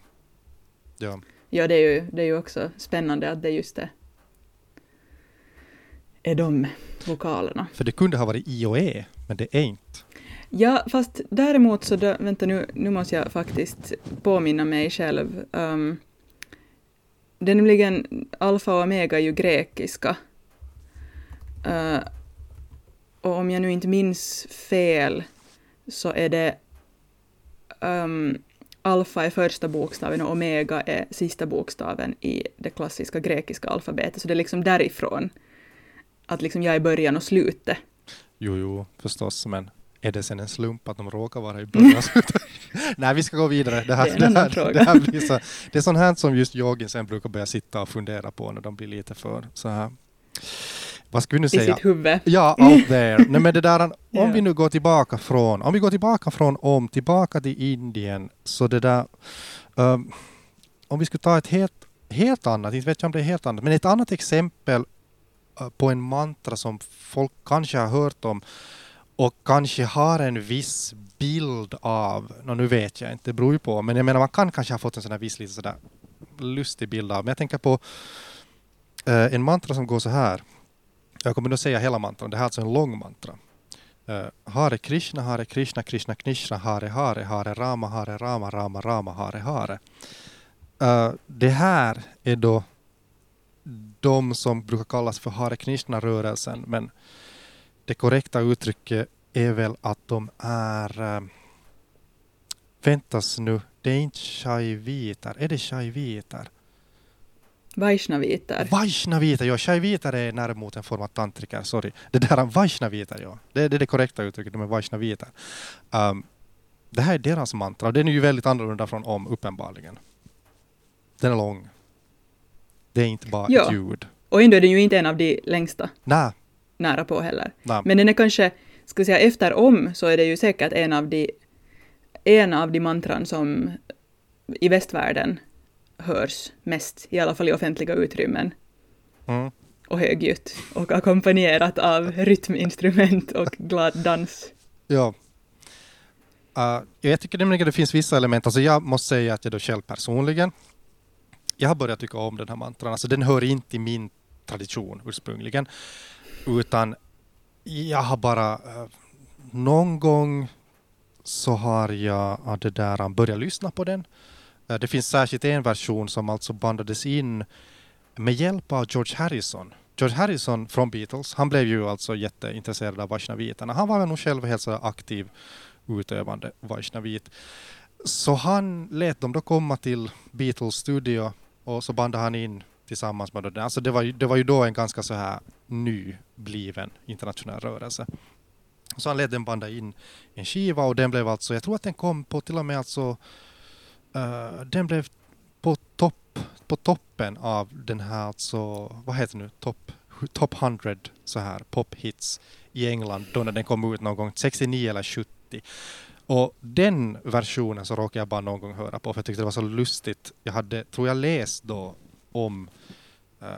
Ja. Ja, det är, ju, det är ju också spännande att det just är, är de vokalerna. För det kunde ha varit I och E, men det är inte. Ja, fast däremot så, då, vänta nu, nu måste jag faktiskt påminna mig själv. Um, det är nämligen alfa och omega är ju grekiska. Uh, och om jag nu inte minns fel så är det um, alfa är första bokstaven och omega är sista bokstaven i det klassiska grekiska alfabetet. Så det är liksom därifrån. Att liksom jag är början och slutet. Jo, jo, förstås, men är det sen en slump att de råkar vara i början? Nej, vi ska gå vidare. Det, här, det, är, det, här, det, här blir så, det är sånt här som just yogin sen brukar börja sitta och fundera på när de blir lite för så här vad ska vi nu säga? I sitt huvud. Ja, out there. Nej, men det där, om vi nu går tillbaka från, om vi går tillbaka från om, tillbaka till Indien, så det där, um, om vi skulle ta ett helt, helt annat, inte vet jag om det är helt annat, men ett annat exempel uh, på en mantra som folk kanske har hört om och kanske har en viss bild av, no, nu vet jag inte, det beror ju på, men jag menar man kan kanske ha fått en sån här viss lite sådär lustig bild av, men jag tänker på uh, en mantra som går så här. Jag kommer nu säga hela mantran, det här är alltså en lång mantra. Uh, hare Krishna, Hare Krishna, Krishna Krishna, Hare Hare, Hare Rama, Hare Rama, Rama Rama, Hare Hare. Uh, det här är då de som brukar kallas för Hare Krishna-rörelsen, men det korrekta uttrycket är väl att de är... Uh, väntas nu, det är inte shaivitar. Är det shaivitar? Vaishnavitar. Vaishnavitar, ja. Shaivitar är närmot en form av tantriker, sorry. Det där är Vaishnavitar, ja. Det, det är det korrekta uttrycket, de är Vaishnavitar. Um, det här är deras mantra, den är ju väldigt annorlunda från om, uppenbarligen. Den är lång. Det är inte bara ja. ett ljud. Och ändå är den ju inte en av de längsta. Nej. Nära på heller. Nä. Men den är kanske, ska vi säga efter om så är det ju säkert en av de, en av de mantran som i västvärlden hörs mest, i alla fall i offentliga utrymmen. Mm. Och högljutt och ackompanjerat av rytminstrument och glad dans. Ja. Uh, jag tycker nämligen att det finns vissa element, alltså jag måste säga att jag då själv personligen, jag har börjat tycka om den här mantran, alltså den hör inte till min tradition ursprungligen, utan jag har bara uh, någon gång så har jag uh, det där, börjat lyssna på den. Eh, det finns särskilt en version som alltså bandades in med hjälp av George Harrison. George Harrison från Beatles, han blev ju alltså jätteintresserad av vaishnaviterna. Han var väl nog själv helt så aktiv utövande vaishnavit. Så han lät dem då komma till Beatles studio och så bandade han in tillsammans med den. Alltså det var, ju, det var ju då en ganska så här nybliven internationell rörelse. Så han lät den banda in en skiva och den blev alltså, jag tror att den kom på till och med alltså, uh, den blev på topp, på toppen av den här alltså, vad heter det nu, topp top 100 så här pophits i England då när den kom ut någon gång 69 eller 70. Och den versionen så råkade jag bara någon gång höra på för jag tyckte det var så lustigt. Jag hade, tror jag läst då om uh,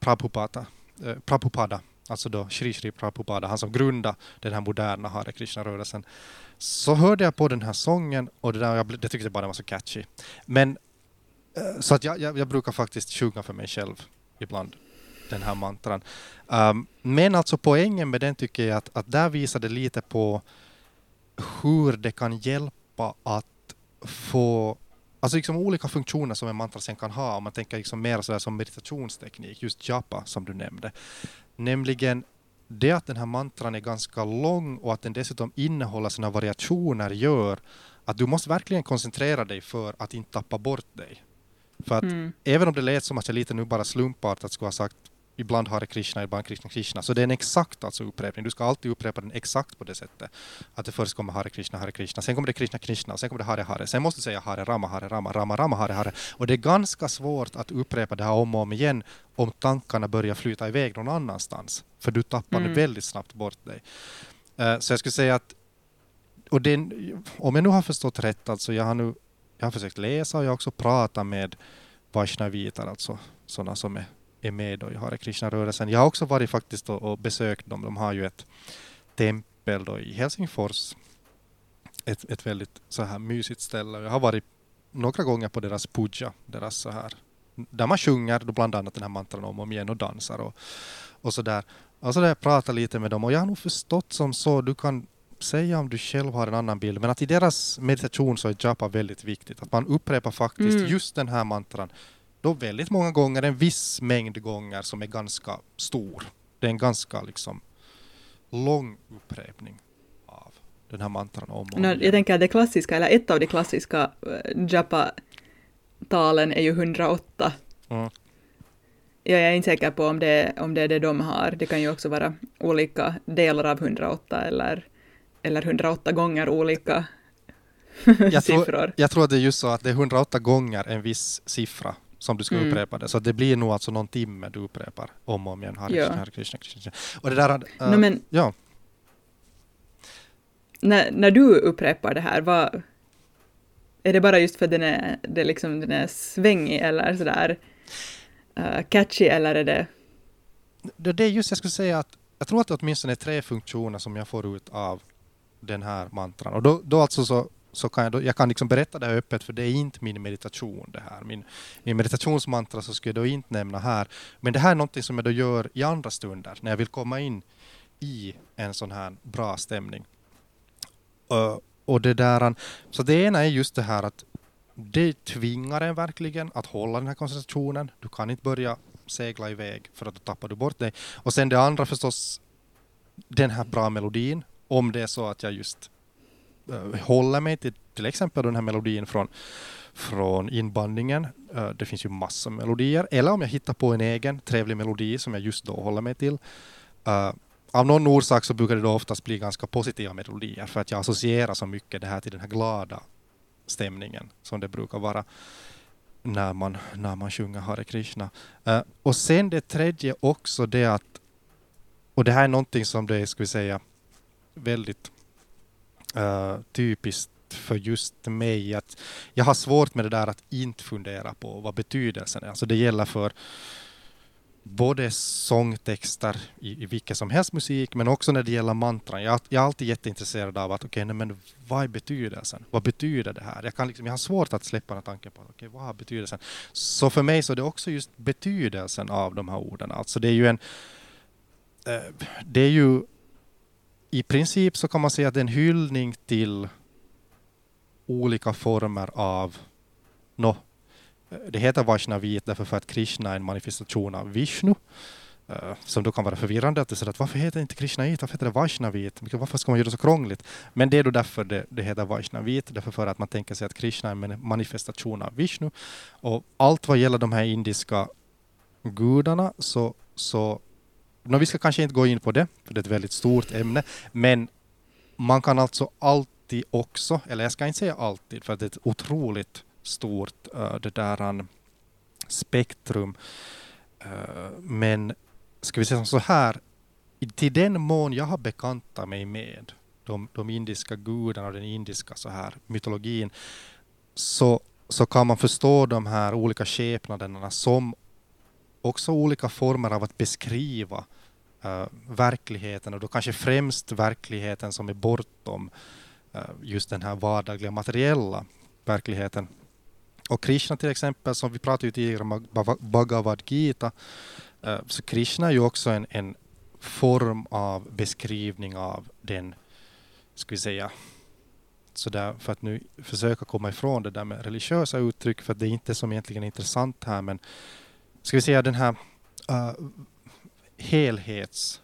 Prabhupada, uh, Prabhupada, alltså då Shri Shri Prabhupada, han som grundade den här moderna Hare Krishna-rörelsen. Så hörde jag på den här sången och det, där, jag, det tyckte jag bara var så catchy. Men eh, så att jag, jag, jag brukar faktiskt sjunga för mig själv ibland den här mantran. Um, men alltså poängen med den tycker jag att, att där visar det lite på hur det kan hjälpa att få Alltså liksom olika funktioner som en mantra sen kan ha, om man tänker liksom mer sådär som meditationsteknik, just japa som du nämnde. Nämligen det att den här mantran är ganska lång och att den dessutom innehåller sina variationer gör att du måste verkligen koncentrera dig för att inte tappa bort dig. För att mm. även om det lät som att jag lite nu bara slumpartat skulle ha sagt ibland Hare Krishna, ibland Krishna Krishna. Så det är en exakt alltså upprepning. Du ska alltid upprepa den exakt på det sättet. Att det först kommer Hare Krishna, Hare Krishna, sen kommer det Krishna Krishna, sen kommer det Hare Hare, sen måste du säga Hare Rama, Hare Rama, Rama Rama, Hare Hare. Och det är ganska svårt att upprepa det här om och om igen om tankarna börjar flyta iväg någon annanstans. För du tappar mm. väldigt snabbt bort dig. Uh, så jag skulle säga att, och den, om jag nu har förstått rätt, alltså jag har nu jag har försökt läsa och jag har också pratat med Vaishnavitar, alltså sådana som är är med då i Hare Krishna-rörelsen. Jag har också varit faktiskt och, besökt dem. De har ju ett tempel då i Helsingfors. Ett, ett väldigt så här mysigt ställe. Jag har varit några gånger på deras puja, deras så här, där man sjunger då bland annat den här mantran om och om igen och dansar och, och så där. Och så där jag pratar lite med dem och jag har nog förstått som så, du kan säga om du själv har en annan bild, men att i deras meditation så är japa väldigt viktigt. Att man upprepar faktiskt mm. just den här mantran då väldigt många gånger, en viss mängd gånger som är ganska stor. Det är en ganska liksom lång upprepning av den här mantran om och om Jag tänker att det klassiska, eller ett av de klassiska uh, japa-talen är ju 108. Mm. Jag är inte säker på om det, om det är det de har. Det kan ju också vara olika delar av 108 eller, eller 108 gånger olika jag siffror. Tror, jag tror att det är just så att det är 108 gånger en viss siffra som du ska mm. upprepa det. Så det blir nog alltså någon timme du upprepar om och om igen. Hare, ja. Hare Krishna, Krishna. Och det där... Uh, no, men, ja. När, när du upprepar det här, vad, är det bara just för den är, det liksom, den är svängig eller sådär uh, catchy eller är det... det? Det är just, jag skulle säga att jag tror att det åtminstone är tre funktioner som jag får ut av den här mantran. Och då, då alltså så så kan jag, då, jag kan liksom berätta det här öppet för det är inte min meditation det här. Min, min meditationsmantra så skulle jag då inte nämna här. Men det här är någonting som jag då gör i andra stunder när jag vill komma in i en sån här bra stämning. Uh, och det där, så det ena är just det här att det tvingar en verkligen att hålla den här koncentrationen. Du kan inte börja segla iväg för att då tappar du bort dig. Och sen det andra förstås den här bra melodin. Om det är så att jag just uh, håller mig till till exempel den här melodin från, från inbandningen. Uh, det finns ju massor av melodier. Eller om jag hittar på en egen trevlig melodi som jag just då håller mig till. Uh, av någon orsak så brukar det då oftast bli ganska positiva melodier för att jag associerar så mycket det här till den här glada stämningen som det brukar vara när man, när man sjunger Hare Krishna. Uh, och sen det tredje också det att, och det här är någonting som det, är, ska vi säga, väldigt uh, typiskt för just mig att jag har svårt med det där att inte fundera på vad betydelsen är. Alltså det gäller för både sångtexter i, i vilken som helst musik, men också när det gäller mantran. Jag, jag är alltid jätteintresserad av att, okej, okay, men vad är betydelsen? Vad betyder det här? Jag, kan liksom, jag har svårt att släppa den tanken på, okej, okay, vad har betydelsen? Så för mig så är det också just betydelsen av de här orden. Alltså det är ju en... Eh, det är ju... I princip så kan man säga att det är en hyllning till olika former av no, det heter Vaishnavit därför för att Krishna är en manifestation av Vishnu. Eh, som då kan vara förvirrande. Att det så att, varför heter det inte Krishnavit? Varför heter det Vaishnavit? Varför ska man göra det så krångligt? Men det är då därför det, det heter Vaishnavit. Därför för att man tänker sig att Krishna är en manifestation av Vishnu. Och allt vad gäller de här indiska gudarna så, så no, vi ska kanske inte gå in på det, för det är ett väldigt stort ämne. Men man kan alltså alltid också, eller jag ska inte säga alltid, för det är ett otroligt stort uh, det där um, spektrum. Uh, men ska vi säga så här, till den mån jag har bekantat mig med de, de indiska gudarna och den indiska så här mytologin så, så kan man förstå de här olika skepnaderna som också olika former av att beskriva uh, verkligheten och då kanske främst verkligheten som är bortom uh, just den här vardagliga materiella verkligheten. Och Krishna till exempel, som vi pratade ju tidigare om Bhagavad Gita, uh, så Krishna är ju också en, en form av beskrivning av den, ska vi säga, så där, för att nu försöka komma ifrån det där med religiösa uttryck, för att det är inte som egentligen är intressant här, men ska vi säga den här eh, uh, helhets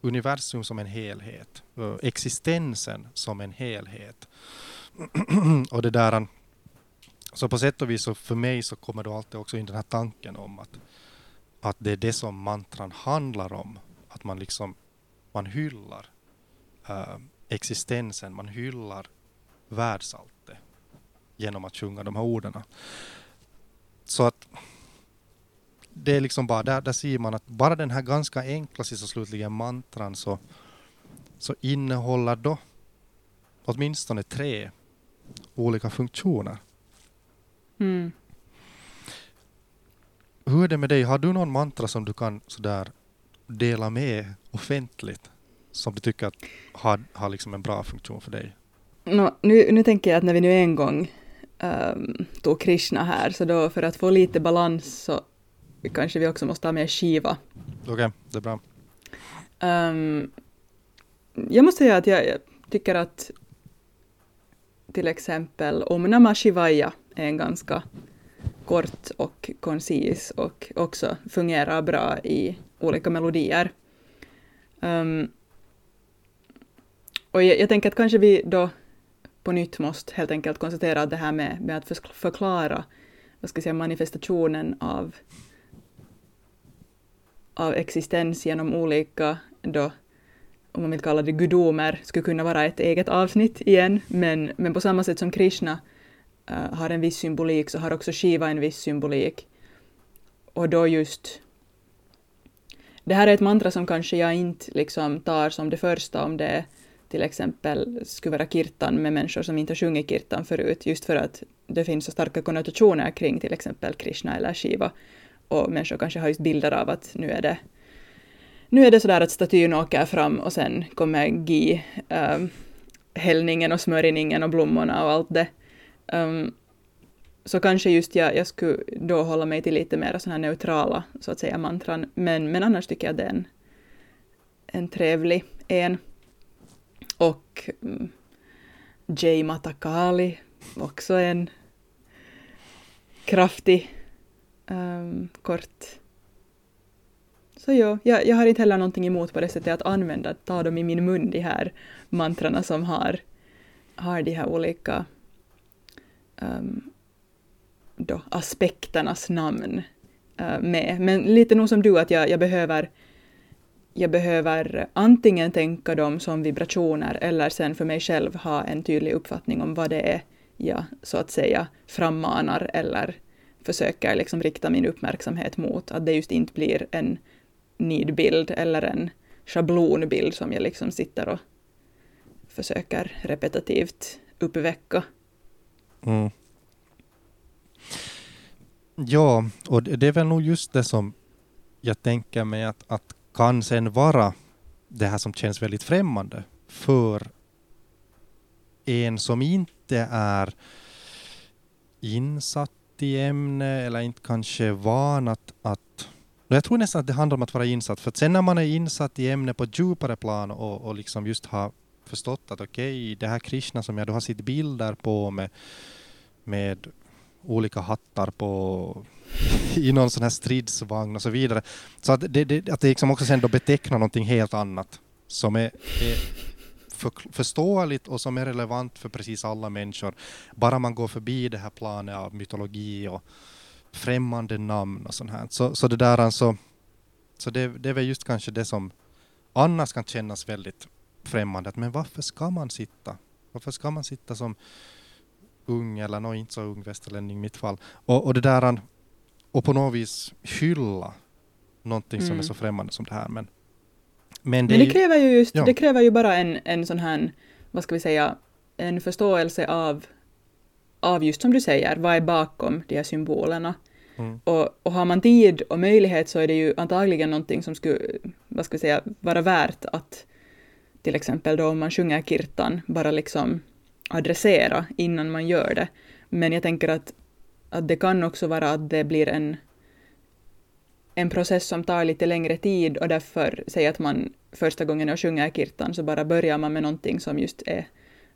universum som en helhet, uh, existensen som en helhet. och det där eh, så på sätt och vis så för mig så kommer då alltid också in den här tanken om att, att det är det som mantran handlar om. Att man liksom man hyllar uh, existensen, man hyllar världsalltet genom att sjunga de här orden. Så att det är liksom bara där, där ser man att bara den här ganska enkla sist och slutligen mantran så, så innehåller då åtminstone tre olika funktioner. Mm. Hur är det med dig? Har du någon mantra som du kan sådär dela med offentligt? Som du tycker att har, har liksom en bra funktion för dig? No, nu, nu tänker jag att när vi nu en gång um, tog Krishna här, så då för att få lite balans så kanske vi också måste ha med Shiva. Okej, okay, det är bra. Um, jag måste säga att jag, jag, tycker att till exempel Om Namah Shivaya är en ganska kort och koncis och också fungerar bra i olika melodier. Um, och jag, jag, tänker att kanske vi då på nytt måste helt enkelt konstatera att det här med, med att förklara vad ska jag säga, manifestationen av, av existens genom olika då, om man vill kalla det gudomer, skulle kunna vara ett eget avsnitt igen, men, men på samma sätt som Krishna uh, har en viss symbolik så har också Shiva en viss symbolik. Och då just... Det här är ett mantra som kanske jag inte liksom tar som det första om det till exempel skulle vara kirtan med människor som inte har sjungit kirtan förut, just för att det finns så starka konnotationer kring till exempel Krishna eller Shiva. Och människor kanske har just bilder av att nu är det nu är det sådär att statyn åker fram och sen kommer gi um, ehm, hällningen och smörjningen och blommorna och allt det. Um, så kanske just jag, jag skulle då hålla mig till lite mer sådana neutrala, så att säga, mantran. Men, men annars tycker jag det är en, en trevlig en. Och um, Jay Matakali, också en kraftig, um, kort. Så jo, jag, jag har inte heller någonting emot på det sättet att använda, ta dem i min mun, de här mantrarna som har, har de här olika um, då, aspekternas namn uh, med. Men lite nog som du, att jag, jag, behöver jag behöver antingen tänka dem som vibrationer eller sen för mig själv ha en tydlig uppfattning om vad det är jag så att säga frammanar eller försöker liksom rikta min uppmärksamhet mot. Att det just inte blir en nidbild eller en schablonbild som jag liksom sitter och försöker repetitivt uppväcka. Mm. Ja, och det är väl nog just det som jag tänker mig att, att kan sen vara det här som känns väldigt främmande för en som inte är insatt i ämne eller inte kanske van att, att jag tror nästan att det handlar om att vara insatt, för att sen när man är insatt i ämne på ett djupare plan och, och liksom just har förstått att okej, okay, det här Krishna som jag då har sett bilder på med, med olika hattar på i någon sån här stridsvagn och så vidare. Så att det, det, att det liksom också sen då betecknar någonting helt annat som är, är för, förståeligt och som är relevant för precis alla människor. Bara man går förbi det här planet av mytologi och främmande namn och sånt här. Så, så det där alltså, så det, det är väl just kanske det som annars kan kännas väldigt främmande. Att, men varför ska man sitta? Varför ska man sitta som ung eller no, inte så ung västerlänning i mitt fall. Och, och det där och på något vis hylla någonting mm. som är mm. så främmande som det här. Men, men, det, men det kräver ju just, ja. det kräver ju bara en, en sån här, vad ska vi säga, en förståelse av, av just som du säger, vad är bakom de här symbolerna. Mm. Och, och har man tid och möjlighet så är det ju antagligen någonting som skulle, vad ska vi säga, vara värt att till exempel då om man sjunger kirtan, bara liksom adressera innan man gör det. Men jag tänker att, att det kan också vara att det blir en, en process som tar lite längre tid och därför, säg att man första gången jag sjunger kirtan så bara börjar man med någonting som just är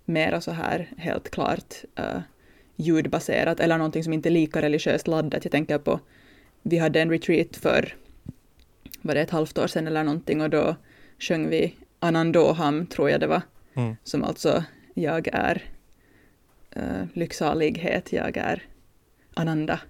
mera så här helt klart uh, ljudbaserat eller någonting som inte är lika religiöst laddat. Jag tänker på, vi hade en retreat för, var det ett halvt år sedan eller någonting och då sjöng vi Anandoham, tror jag det var, mm. som alltså jag är uh, lycksalighet, jag är Ananda.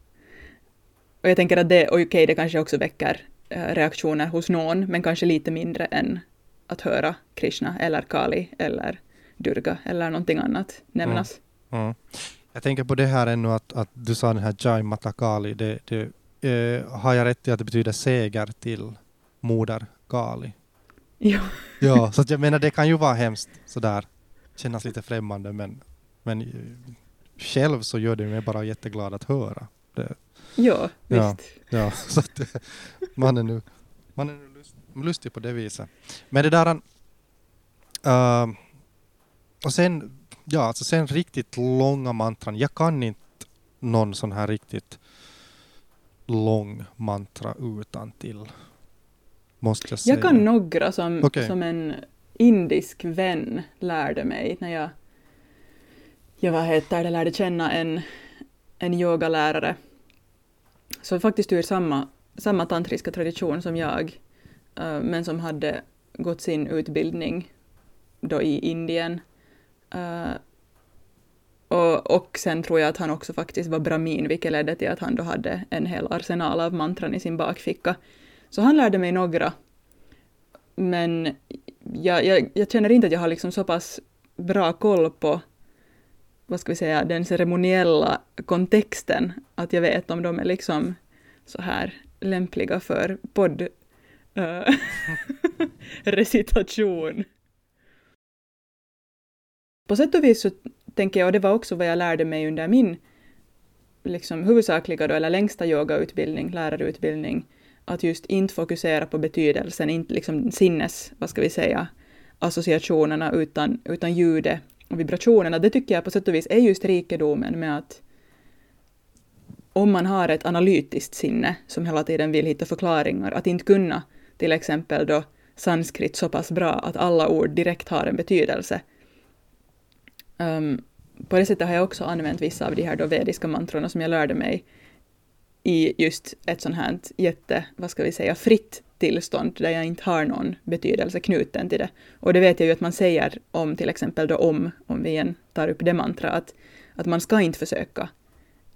Och jag tänker att det, okej, okay, det kanske också väcker uh, reaktioner hos någon, men kanske lite mindre än att höra Krishna eller Kali eller Durga eller någonting annat nämnas. Mm. Mm. Jag tänker på det här ännu att, att du sa den här Jai Matakali, det, det, eh, har jag rätt i att det betyder seger till moder Kali? Ja. ja, så jag menar det kan ju vara hemskt sådär kännas lite främmande men, men själv så gör det mig bara jätteglad att höra. Det, ja, visst. Ja, så att, man är nu, man är nu lust, lustig på det viset. Men det där... Uh, och sen, ja, alltså sen riktigt långa mantran. Jag kan inte någon sån här riktigt lång mantra utan till. Måste jag säga. Jag kan några som, okay. som en indisk vän lärde mig när jag, jag vad heter det, lärde känna en, en yogalärare. Så faktiskt ur samma, samma tantriska tradition som jag, eh, men som hade gått sin utbildning då i Indien. Eh, och, och sen tror jag att han också faktiskt var brahmin, vilket ledde till att han då hade en hel arsenal av mantran i sin bakficka. Så han lärde mig några. Men jag, jag, jag känner inte att jag har liksom så pass bra koll på vad ska vi säga, den ceremoniella kontexten, att jag vet om de är liksom så här lämpliga för podd uh, recitation. På sätt och vis så tänker jag, och det var också vad jag lärde mig under min liksom huvudsakliga då, eller längsta yogautbildning, lärarutbildning, att just inte fokusera på betydelsen, inte liksom sinnes, vad ska vi säga, associationerna utan, utan ljudet och vibrationerna. Det tycker jag på sätt och vis är just rikedomen med att om man har ett analytiskt sinne som hela tiden vill hitta förklaringar, att inte kunna till exempel då sanskrit så pass bra att alla ord direkt har en betydelse. Um, på det sättet har jag också använt vissa av de här då vediska mantrorna som jag lärde mig i just ett sånt här jätte, vad ska vi säga, fritt tillstånd där jag inte har någon betydelse knuten till det. Och det vet jag ju att man säger om till exempel då om, om vi igen tar upp det mantra, att, att man ska inte försöka.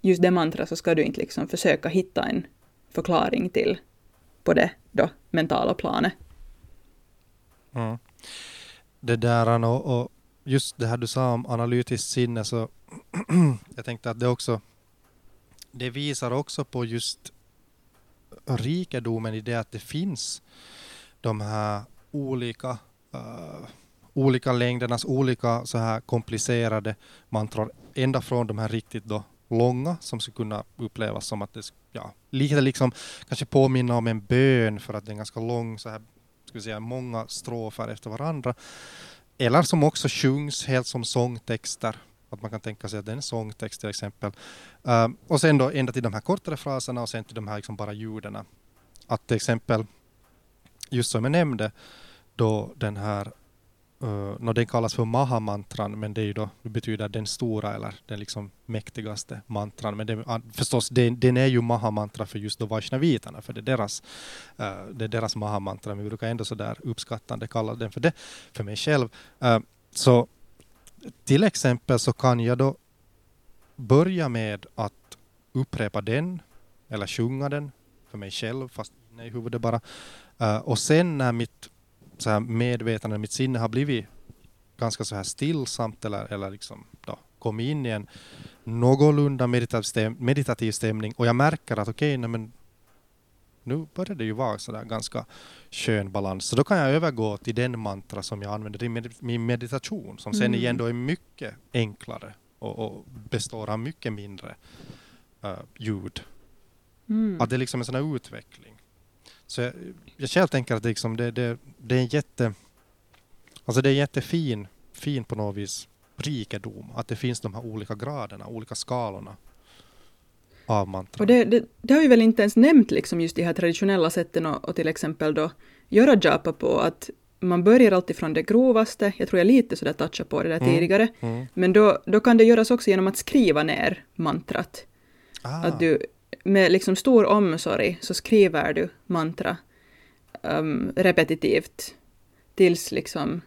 Just det mantra så ska du inte liksom försöka hitta en förklaring till på det då mentala planet. Mm. Det där och, och just det här du sa om analytiskt sinne så jag tänkte att det också det visar också på just rikedomen i det att det finns de här olika uh, olika längdernas olika så här komplicerade mantror, ända från de här riktigt då långa som skulle kunna upplevas som att det ja, lite liksom kanske påminna om en bön för att det är ganska lång, så här, ska vi säga, många strofer efter varandra. Eller som också sjungs helt som sångtexter. Att man kan tänka sig att det är en sångtext till exempel. Uh, och sen då ända till de här kortare fraserna och sen till de här liksom bara ljuden. Att till exempel, just som jag nämnde, då den här eh, Uh, no, den kallas för Maha-mantran, men det, är ju då, det betyder den stora eller den liksom mäktigaste mantran. Men det, förstås, den, den är ju Mahamantra för just då vaishnavitarna, för det är deras, uh, det är deras Maha-mantra, men vi brukar ändå så där uppskattande kalla den för det, för mig själv. Uh, så till exempel så kan jag då börja med att upprepa den, eller sjunga den för mig själv, fast inne i huvudet bara. Eh, och sen när mitt så här medvetande, mitt sinne har blivit ganska så här stillsamt eller, eller liksom då, kommit in i en någorlunda meditativ, meditativ stämning och jag märker att okej, okay, men nu börjar det ju vara så där ganska skön balans. Så då kan jag övergå till den mantra som jag använder i min meditation, som sen mm. igen då är mycket enklare och, och består av mycket mindre uh, ljud. Mm. Att det är liksom en sån här utveckling. Så jag, jag själv tänker att det, liksom, det, det, det är en jätte... Alltså det är jättefin, fin på något vis rikedom. Att det finns de här olika graderna, olika skalorna av mantra. Och det, det, det, har vi väl inte ens nämnt, liksom just de här traditionella sätten och, och till exempel då göra japa på. Att man börjar alltid från det grovaste. Jag tror jag lite sådär touchade på det där mm. tidigare. Mm. Men då, då kan det göras också genom att skriva ner mantrat. Ah. Att du med liksom stor omsorg så skriver du mantra um, repetitivt tills liksom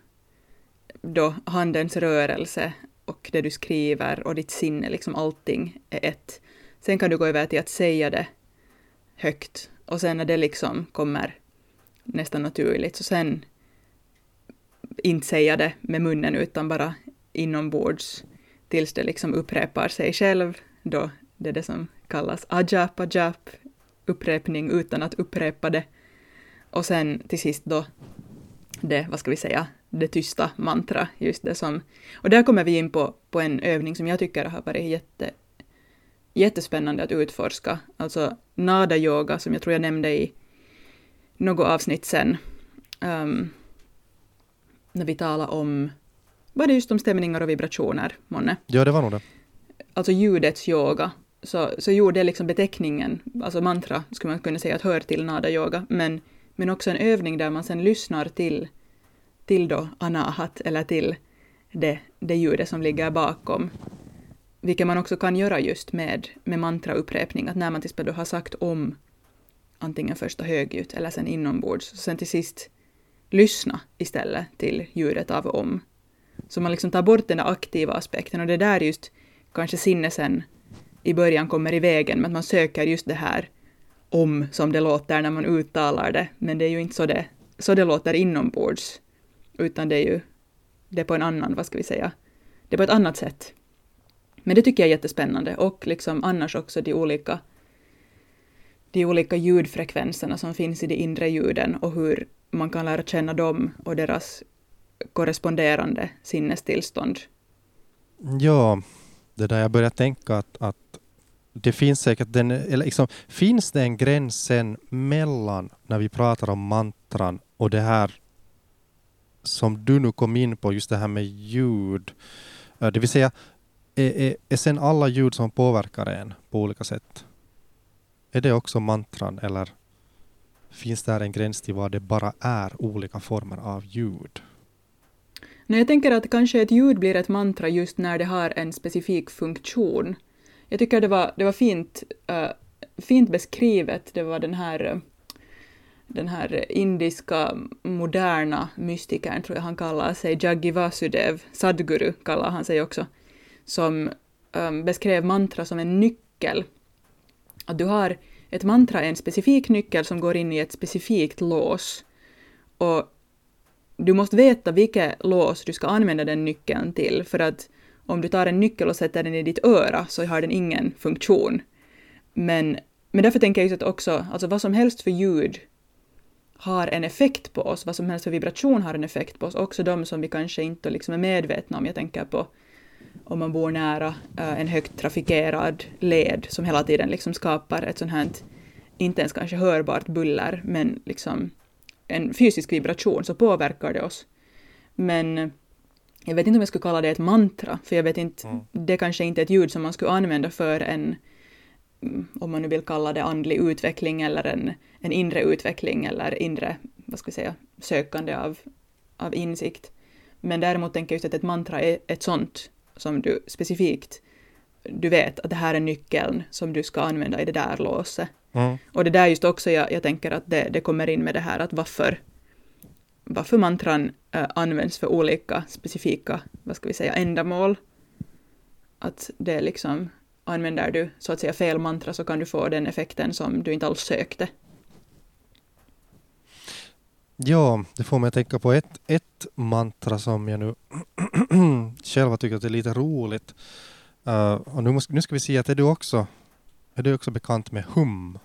då handens rörelse och det du skriver och ditt sinne, liksom allting är ett. Sen kan du gå över till att säga det högt och sen när det liksom kommer nästan naturligt så sen inte säga det med munnen utan bara inombords tills det liksom upprepar sig själv då det är det som kallas ajap, ajap, upprepning utan att upprepa det. Och sen till sist då det, vad ska vi säga, det tysta mantra, just det som... Och där kommer vi in på, på en övning som jag tycker har varit jätte, jättespännande att utforska. Alltså nada-yoga, som jag tror jag nämnde i något avsnitt sen. Um, när vi talade om... Var det just om stämningar och vibrationer, månne? Ja, det var nog det. Alltså ljudets yoga så, så gjorde liksom beteckningen, alltså mantra skulle man kunna säga att hör till nada yoga, men, men också en övning där man sen lyssnar till, till då anahat eller till det, det ljudet som ligger bakom. Vilket man också kan göra just med, med mantraupprepning, att när man till exempel har sagt om antingen första högljutt eller sen inombords, så sen till sist lyssna istället till ljudet av om. Så man liksom tar bort den där aktiva aspekten och det där just kanske sinnesen i början kommer i vägen, men att man söker just det här om som det låter när man uttalar det, men det är ju inte så det, så det låter inombords, utan det är ju det är på en annan, vad ska vi säga, det är på ett annat sätt. Men det tycker jag är jättespännande och liksom annars också de olika de olika ljudfrekvenserna som finns i de inre ljuden och hur man kan lära känna dem och deras korresponderande sinnestillstånd. Ja, det där jag börjar tänka att, att det finns säkert den, eller liksom, finns det en gräns sen mellan när vi pratar om mantran och det här som du nu kom in på, just det här med ljud. Äh, det vill säga, är, är, är sen alla ljud som påverkar en på olika sätt, är det också mantran eller finns där en gräns till vad det bara är olika former av ljud? Nej, jag tänker att kanske ett ljud blir ett mantra just när det har en specifik funktion. Jag tycker det var, det var fint, uh, fint beskrivet, det var den här den här indiska moderna mystikern, tror jag han kallar sig, Jaggi Vasudev, Sadguru kallar han sig också, som um, beskrev mantra som en nyckel. Att du har ett mantra är en specifik nyckel som går in i ett specifikt lås. Och du måste veta vilket lås du ska använda den nyckeln till, för att om du tar en nyckel och sätter den i ditt öra så har den ingen funktion. Men, men därför tänker jag just att också, alltså vad som helst för ljud har en effekt på oss, vad som helst för vibration har en effekt på oss, också de som vi kanske inte liksom är medvetna om. Jag tänker på om man bor nära uh, en högt trafikerad led som hela tiden liksom skapar ett sånt här, inte ens kanske hörbart buller, men liksom en fysisk vibration, så påverkar det oss. Men jag vet inte om jag skulle kalla det ett mantra, för jag vet inte, mm. det kanske inte är ett ljud som man skulle använda för en, om man nu vill kalla det andlig utveckling eller en, en inre utveckling eller inre, vad ska vi säga, sökande av, av insikt. Men däremot tänker jag just att ett mantra är ett sånt som du specifikt, du vet att det här är nyckeln som du ska använda i det där låset. Mm. Och det där just också, jag, jag tänker att det, det kommer in med det här att varför, varför mantran äh, används för olika specifika, vad ska vi säga, ändamål. Att det är liksom, använder du så att säga fel mantra så kan du få den effekten som du inte alls sökte. Ja, det får mig att tänka på ett, ett mantra som jag nu själva tycker att det är lite roligt. Uh, och nu, måste, nu ska vi se att är du också, är du också bekant med hum?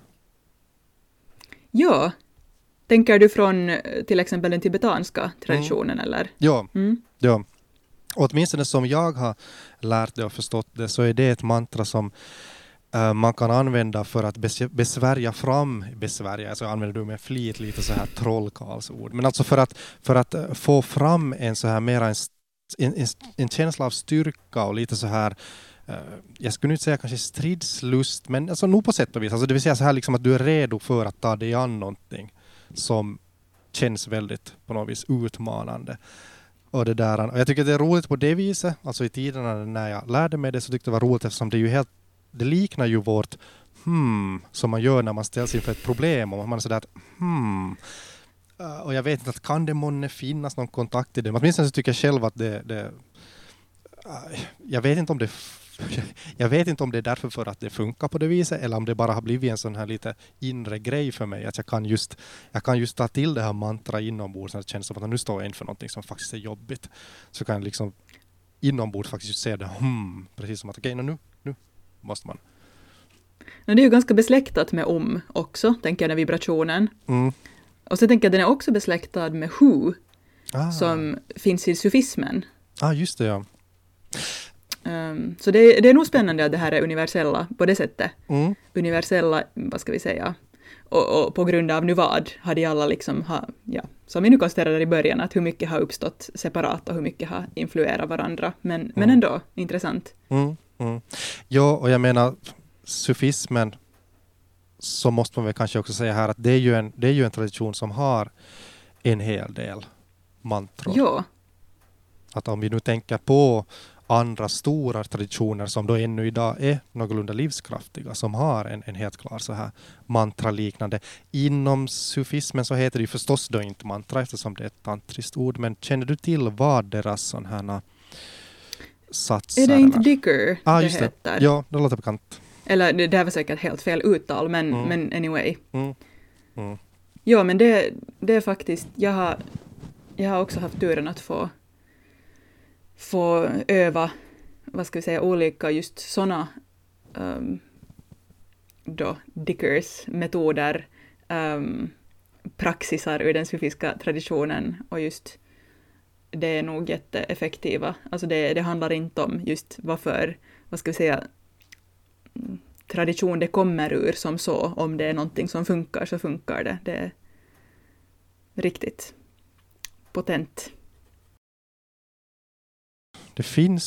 Ja. Tänker du från eh, till exempel den tibetanska traditionen mm. eller? Ja. Mm. ja. Och åtminstone som jag har lärt det och förstått det så är det ett mantra som Eh, man kan använda för att besvärja fram, besvärja, alltså använder du med flit lite så här trollkarlsord, men alltså för att, för att eh, få fram en så här mera en, en, en känsla av styrka och lite så här eh, jag skulle inte säga kanske stridslust, men alltså nog på sätt och vis. Alltså det vill säga så här liksom att du är redo för att ta dig an någonting som känns väldigt på något vis utmanande. Och, det där, och jag tycker det är roligt på det viset. Alltså i tiderna när jag lärde mig det så tyckte jag det var roligt eftersom det är ju helt det liknar ju vårt hmm som man gör när man ställs inför ett problem och man är sådär att hmm eh, och jag vet inte, att kan det månne finnas någon kontakt i det? Åtminstone så tycker jag själv att det, det eh, jag vet inte om det jag vet inte om det är därför för att det funkar på det viset eller om det bara har blivit en sån här lite inre grej för mig att jag kan just, jag kan just ta till det här mantra inombords när det känns som att nu står jag inför någonting som faktiskt är jobbigt. Så kan jag liksom inombords faktiskt se det, hmm, precis som att okej, okay, nu måste man. Men det är ju ganska besläktat med om också, tänker jag, den vibrationen. Mm. Och så tänker jag den är också besläktad med hu, ah. som finns i sufismen. Ja, ah, just det ja. Um, så det, det, är nog spännande att det här är universella på det sättet. Mm. Universella, vad ska vi säga, och, och, på grund av nu vad har de alla liksom, ha, ja, som vi nu konstaterade i början, att hur mycket har uppstått separat och hur mycket har influerat varandra. Men, mm. men ändå intressant. Mm. Mm. Ja, och jag menar sufismen så måste man väl kanske också säga här att det är ju en, det är ju en tradition som har en hel del mantror. Ja. Att om vi nu tänker på andra stora traditioner som då ännu idag är någorlunda livskraftiga, som har en, en helt klar så här mantraliknande. Inom sufismen så heter det ju förstås då inte mantra eftersom det är ett tantriskt ord, men känner du till vad deras sådana här satser. Är det inte Dicker ah, det heter? Det. Ja, det låter bekant. Eller det, det här var säkert helt fel uttal, men, mm. men anyway. Mm. Mm. Ja, men det, det är faktiskt, jag har, jag har också haft turen att få, få öva, vad ska vi säga, olika just sådana um, då Dickers metoder, um, praxisar ur den sufiska traditionen och just det är nog jätteeffektiva. Alltså det, det handlar inte om just varför, vad ska vi säga, tradition det kommer ur som så. Om det är någonting som funkar så funkar det. Det är riktigt potent. Det finns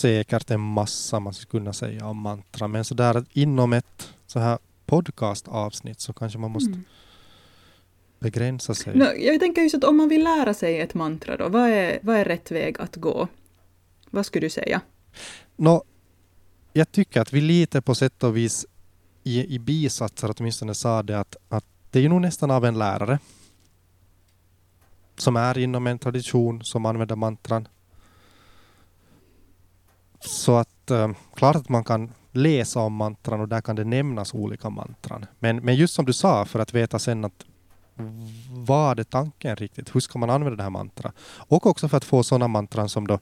säkert en massa man skulle kunna säga om mantra, men så där inom ett så här podcastavsnitt så kanske man måste mm begränsa sig? No, jag tänker just att om man vill lära sig ett mantra då, vad är, vad är rätt väg att gå? Vad skulle du säga? No, jag tycker att vi lite på sätt och vis i, i bisatser åtminstone sa det att, att det är nog nästan av en lärare som är inom en tradition som använder mantran. Så att äh, klart att man kan läsa om mantran och där kan det nämnas olika mantran. Men, men just som du sa, för att veta sen att vad är tanken riktigt? Hur ska man använda det här mantrat? Och också för att få sådana mantran som då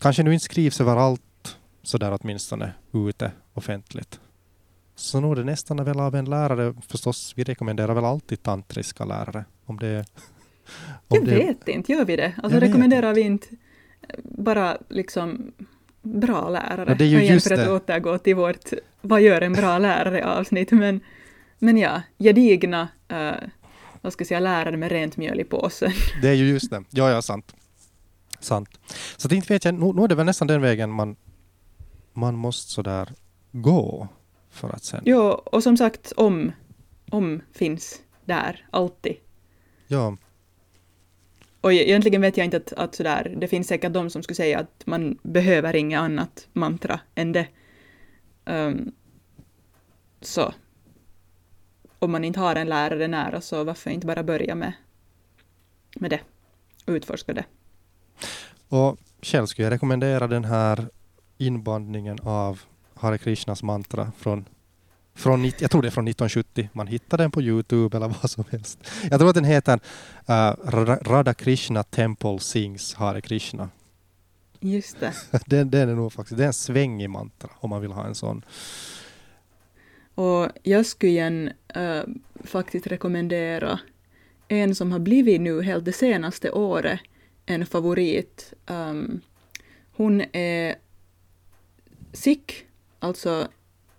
kanske nu inte skrivs överallt sådär åtminstone ute offentligt. så nog det nästan väl av en lärare, förstås, vi rekommenderar väl alltid tantriska lärare. Om det, om jag det, vet inte, gör vi det? Alltså rekommenderar vi inte bara liksom bra lärare? Ja, det är ju just för att återgå till vårt vad gör en bra lärare avsnitt, men, men ja, gedigna uh, vad ska jag säga, lärare med rent mjöl i påsen. Det är ju just det, ja ja, sant. Sant. Så det inte vet jag, nu, nu är det väl nästan den vägen man, man måste sådär gå för att sen... Jo, och som sagt om, om finns där, alltid. Ja. Och egentligen vet jag inte att, att sådär, det finns säkert de som skulle säga att man behöver inget annat mantra än det. Um, så om man inte har en lärare nära så varför inte bara börja med, med det utforska det. Och själv skulle jag rekommendera den här inbandningen av Hare Krishnas mantra från, från jag tror det är från 1970. Man hittar den på Youtube eller vad som helst. Jag tror att den heter uh, Radha Krishna Temple Sings Hare Krishna. Just det. den, den är nog faktiskt, det är en svängig mantra om man vill ha en sån. Och jag skulle igen äh, faktiskt rekommendera en som har blivit nu helt det senaste året en favorit. Um, hon är sikh, alltså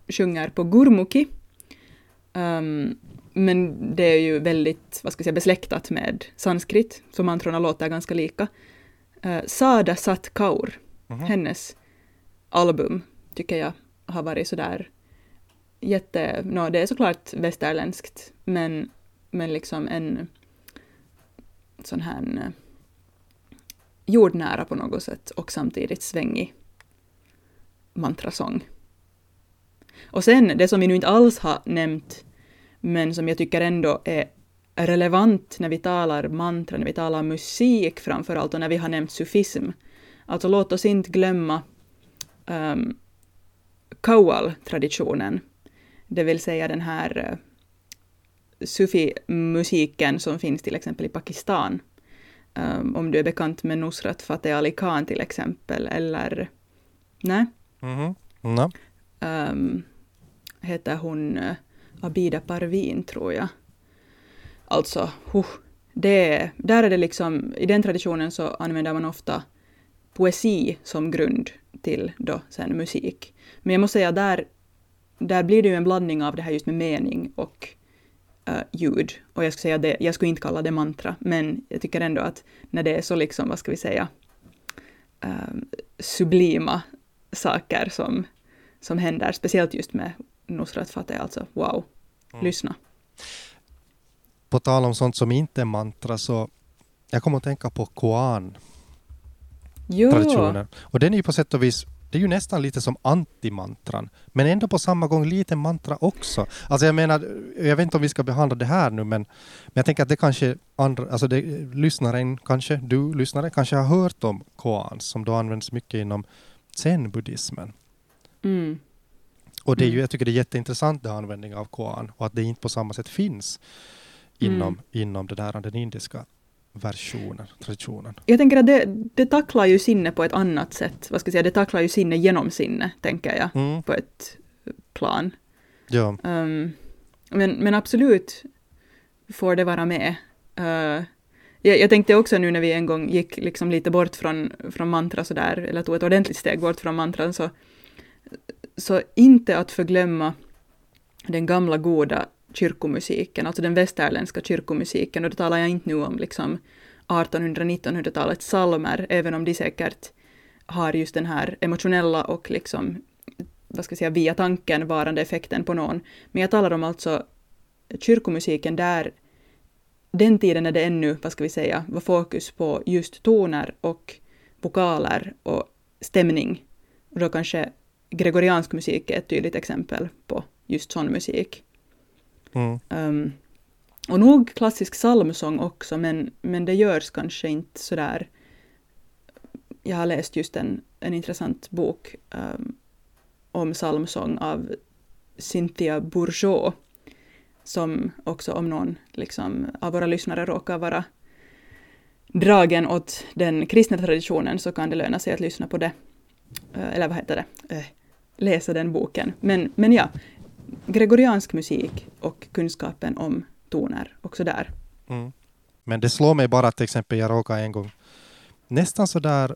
sjunger på gurmukhi. Um, men det är ju väldigt, vad ska jag säga, besläktat med sanskrit, så mantrorna låter ganska lika. Uh, Sada Sat Kaur, mm -hmm. hennes album, tycker jag har varit sådär jätte... No, det är såklart västerländskt, men, men liksom en sån här eh, jordnära på något sätt och samtidigt svängig mantrasång. Och sen det som vi nu inte alls har nämnt, men som jag tycker ändå är relevant när vi talar mantra, när vi talar musik framför allt och när vi har nämnt sufism. Alltså låt oss inte glömma ehm, um, kawal-traditionen det vill säga den här uh, sufi-musiken som finns till exempel i Pakistan. Um, om du är bekant med Nusrat Fateh Ali Khan till exempel, eller... Nej? Mm -hmm. no. um, heter hon uh, Abida Parvin, tror jag. Alltså, huh, det, där är det liksom, i den traditionen så använder man ofta poesi som grund till då sen musik. Men jag måste säga där där blir det ju en blandning av det här just med mening och uh, ljud. Och jag skulle säga det, jag skulle inte kalla det mantra, men jag tycker ändå att när det är så liksom, vad ska vi säga, uh, sublima saker som, som händer, speciellt just med Nusrat Fateh, alltså wow, mm. lyssna. På tal om sånt som inte är mantra så jag kommer att tänka på Koan. Traditionen. Och den är ju på sätt och vis det är ju nästan lite som antimantran, men ändå på samma gång lite mantra också. Alltså jag menar, jag vet inte om vi ska behandla det här nu, men, men jag tänker att det kanske andra, alltså det, lyssnaren kanske, du lyssnare kanske har hört om koans som då används mycket inom zen-buddhismen. Mm. Och det är ju, jag tycker det är jätteintressant det användning av koan och att det inte på samma sätt finns inom, mm. inom det där, den indiska versionen, traditionen. Jag tänker att det, det tacklar ju sinne på ett annat sätt. Vad ska jag säga, det tacklar ju sinne genom sinne, tänker jag, mm. på ett plan. Ja. Um, men, men absolut får det vara med. Uh, jag, jag, tänkte också nu när vi en gång gick liksom lite bort från, från mantra sådär, eller tog ett ordentligt steg bort från mantran, så, så inte att förglömma den gamla goda kyrkomusiken, alltså den västerländska kyrkomusiken, och då talar jag inte nu om liksom 1800-1900-talets salmer, även om de säkert har just den här emotionella och liksom, vad ska jag säga, via tanken varande effekten på någon. Men jag talar om alltså kyrkomusiken där den tiden när det ännu, vad ska vi säga, var fokus på just toner och vokaler och stämning. Och då kanske gregoriansk musik är ett tydligt exempel på just sån musik. Mm. Um, och nog klassisk psalmsång också, men, men det görs kanske inte sådär... Jag har läst just en, en intressant bok um, om psalmsång av Cynthia Bourgeot, som också om någon liksom, av våra lyssnare råkar vara dragen åt den kristna traditionen så kan det löna sig att lyssna på det. Ehm, eller vad heter det? Äh, läsa den boken. Men, men ja, gregoriansk musik och kunskapen om toner också där. Mm. Men det slår mig bara att till exempel jag råkade en gång nästan så där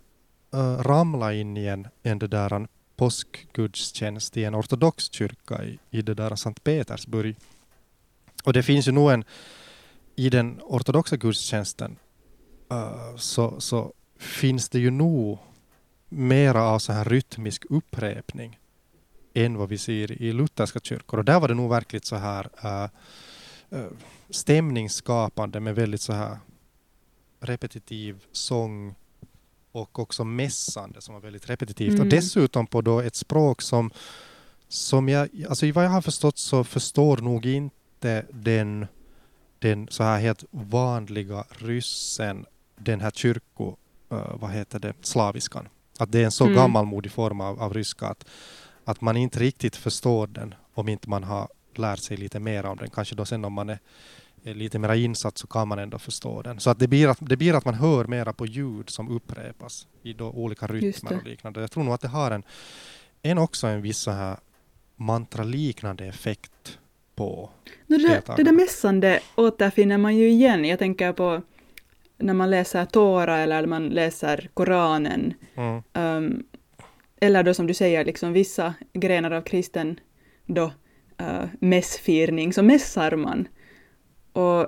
uh, ramla in i en, en det där en påskgudstjänst i en ortodox kyrka i, i det där Sankt Petersburg. Och det finns ju nog en i den ortodoxa gudstjänsten uh, så, så finns det ju nog mera av så här rytmisk upprepning än vad vi ser i lutherska kyrkor. Och där var det nog verkligt så här uh, uh, stämningsskapande med väldigt så här repetitiv sång och också mässande som var väldigt repetitivt. Mm. Och dessutom på då ett språk som, som jag, alltså i vad jag har förstått så förstår nog inte den, den så här helt vanliga ryssen den här kyrko, uh, vad heter det, slaviskan. Att det är en så mm. gammalmodig form av, av ryska att, att man inte riktigt förstår den om inte man har lärt sig lite mer om den. Kanske då sen om man är, är lite mer insatt så kan man ändå förstå den. Så att det, blir att, det blir att man hör mera på ljud som upprepas i då olika rytmer och liknande. Jag tror nog att det har en, en också en viss så här mantraliknande effekt på no, det, det där mässande återfinner man ju igen. Jag tänker på när man läser Tora eller man läser Koranen. Mm. Um, eller då som du säger, liksom vissa grenar av kristen då, uh, mässfirning, så mässar man. Och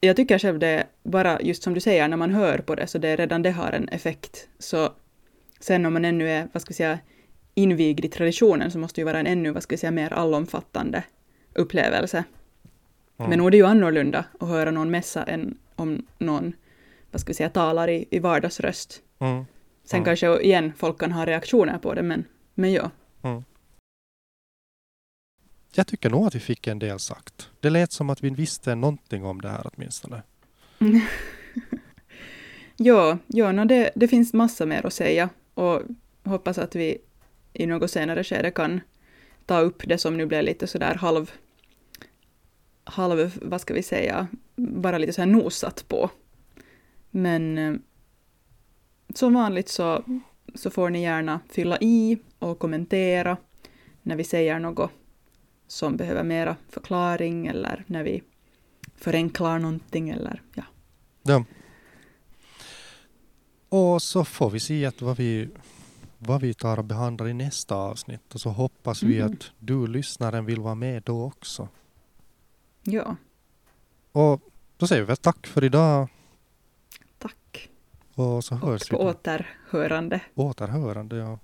jag tycker själv det, bara just som du säger, när man hör på det, så det redan det har en effekt. Så sen om man ännu är, vad ska vi säga, invigd i traditionen så måste det ju vara en ännu, vad ska vi säga, mer allomfattande upplevelse. Mm. Men nog är det ju annorlunda att höra någon mässa än om någon vad ska vi säga, talar i, i vardagsröst. Mm. Sen mm. kanske igen folk kan ha reaktioner på det, men, men ja. Mm. Jag tycker nog att vi fick en del sagt. Det lät som att vi visste någonting om det här åtminstone. ja, ja no det, det finns massa mer att säga och hoppas att vi i något senare skede kan ta upp det som nu blev lite sådär halv, halv, vad ska vi säga, bara lite så här nosat på. Men eh, som vanligt så, så får ni gärna fylla i och kommentera när vi säger något som behöver mera förklaring eller när vi förenklar någonting eller ja. ja. Och så får vi se att vad vi, vad vi tar och behandlar i nästa avsnitt och så hoppas mm. vi att du lyssnaren vill vara med då också. Ja. Och då säger vi väl tack för idag Tack. Och så hörs på vi. återhörande. Återhörande, ja.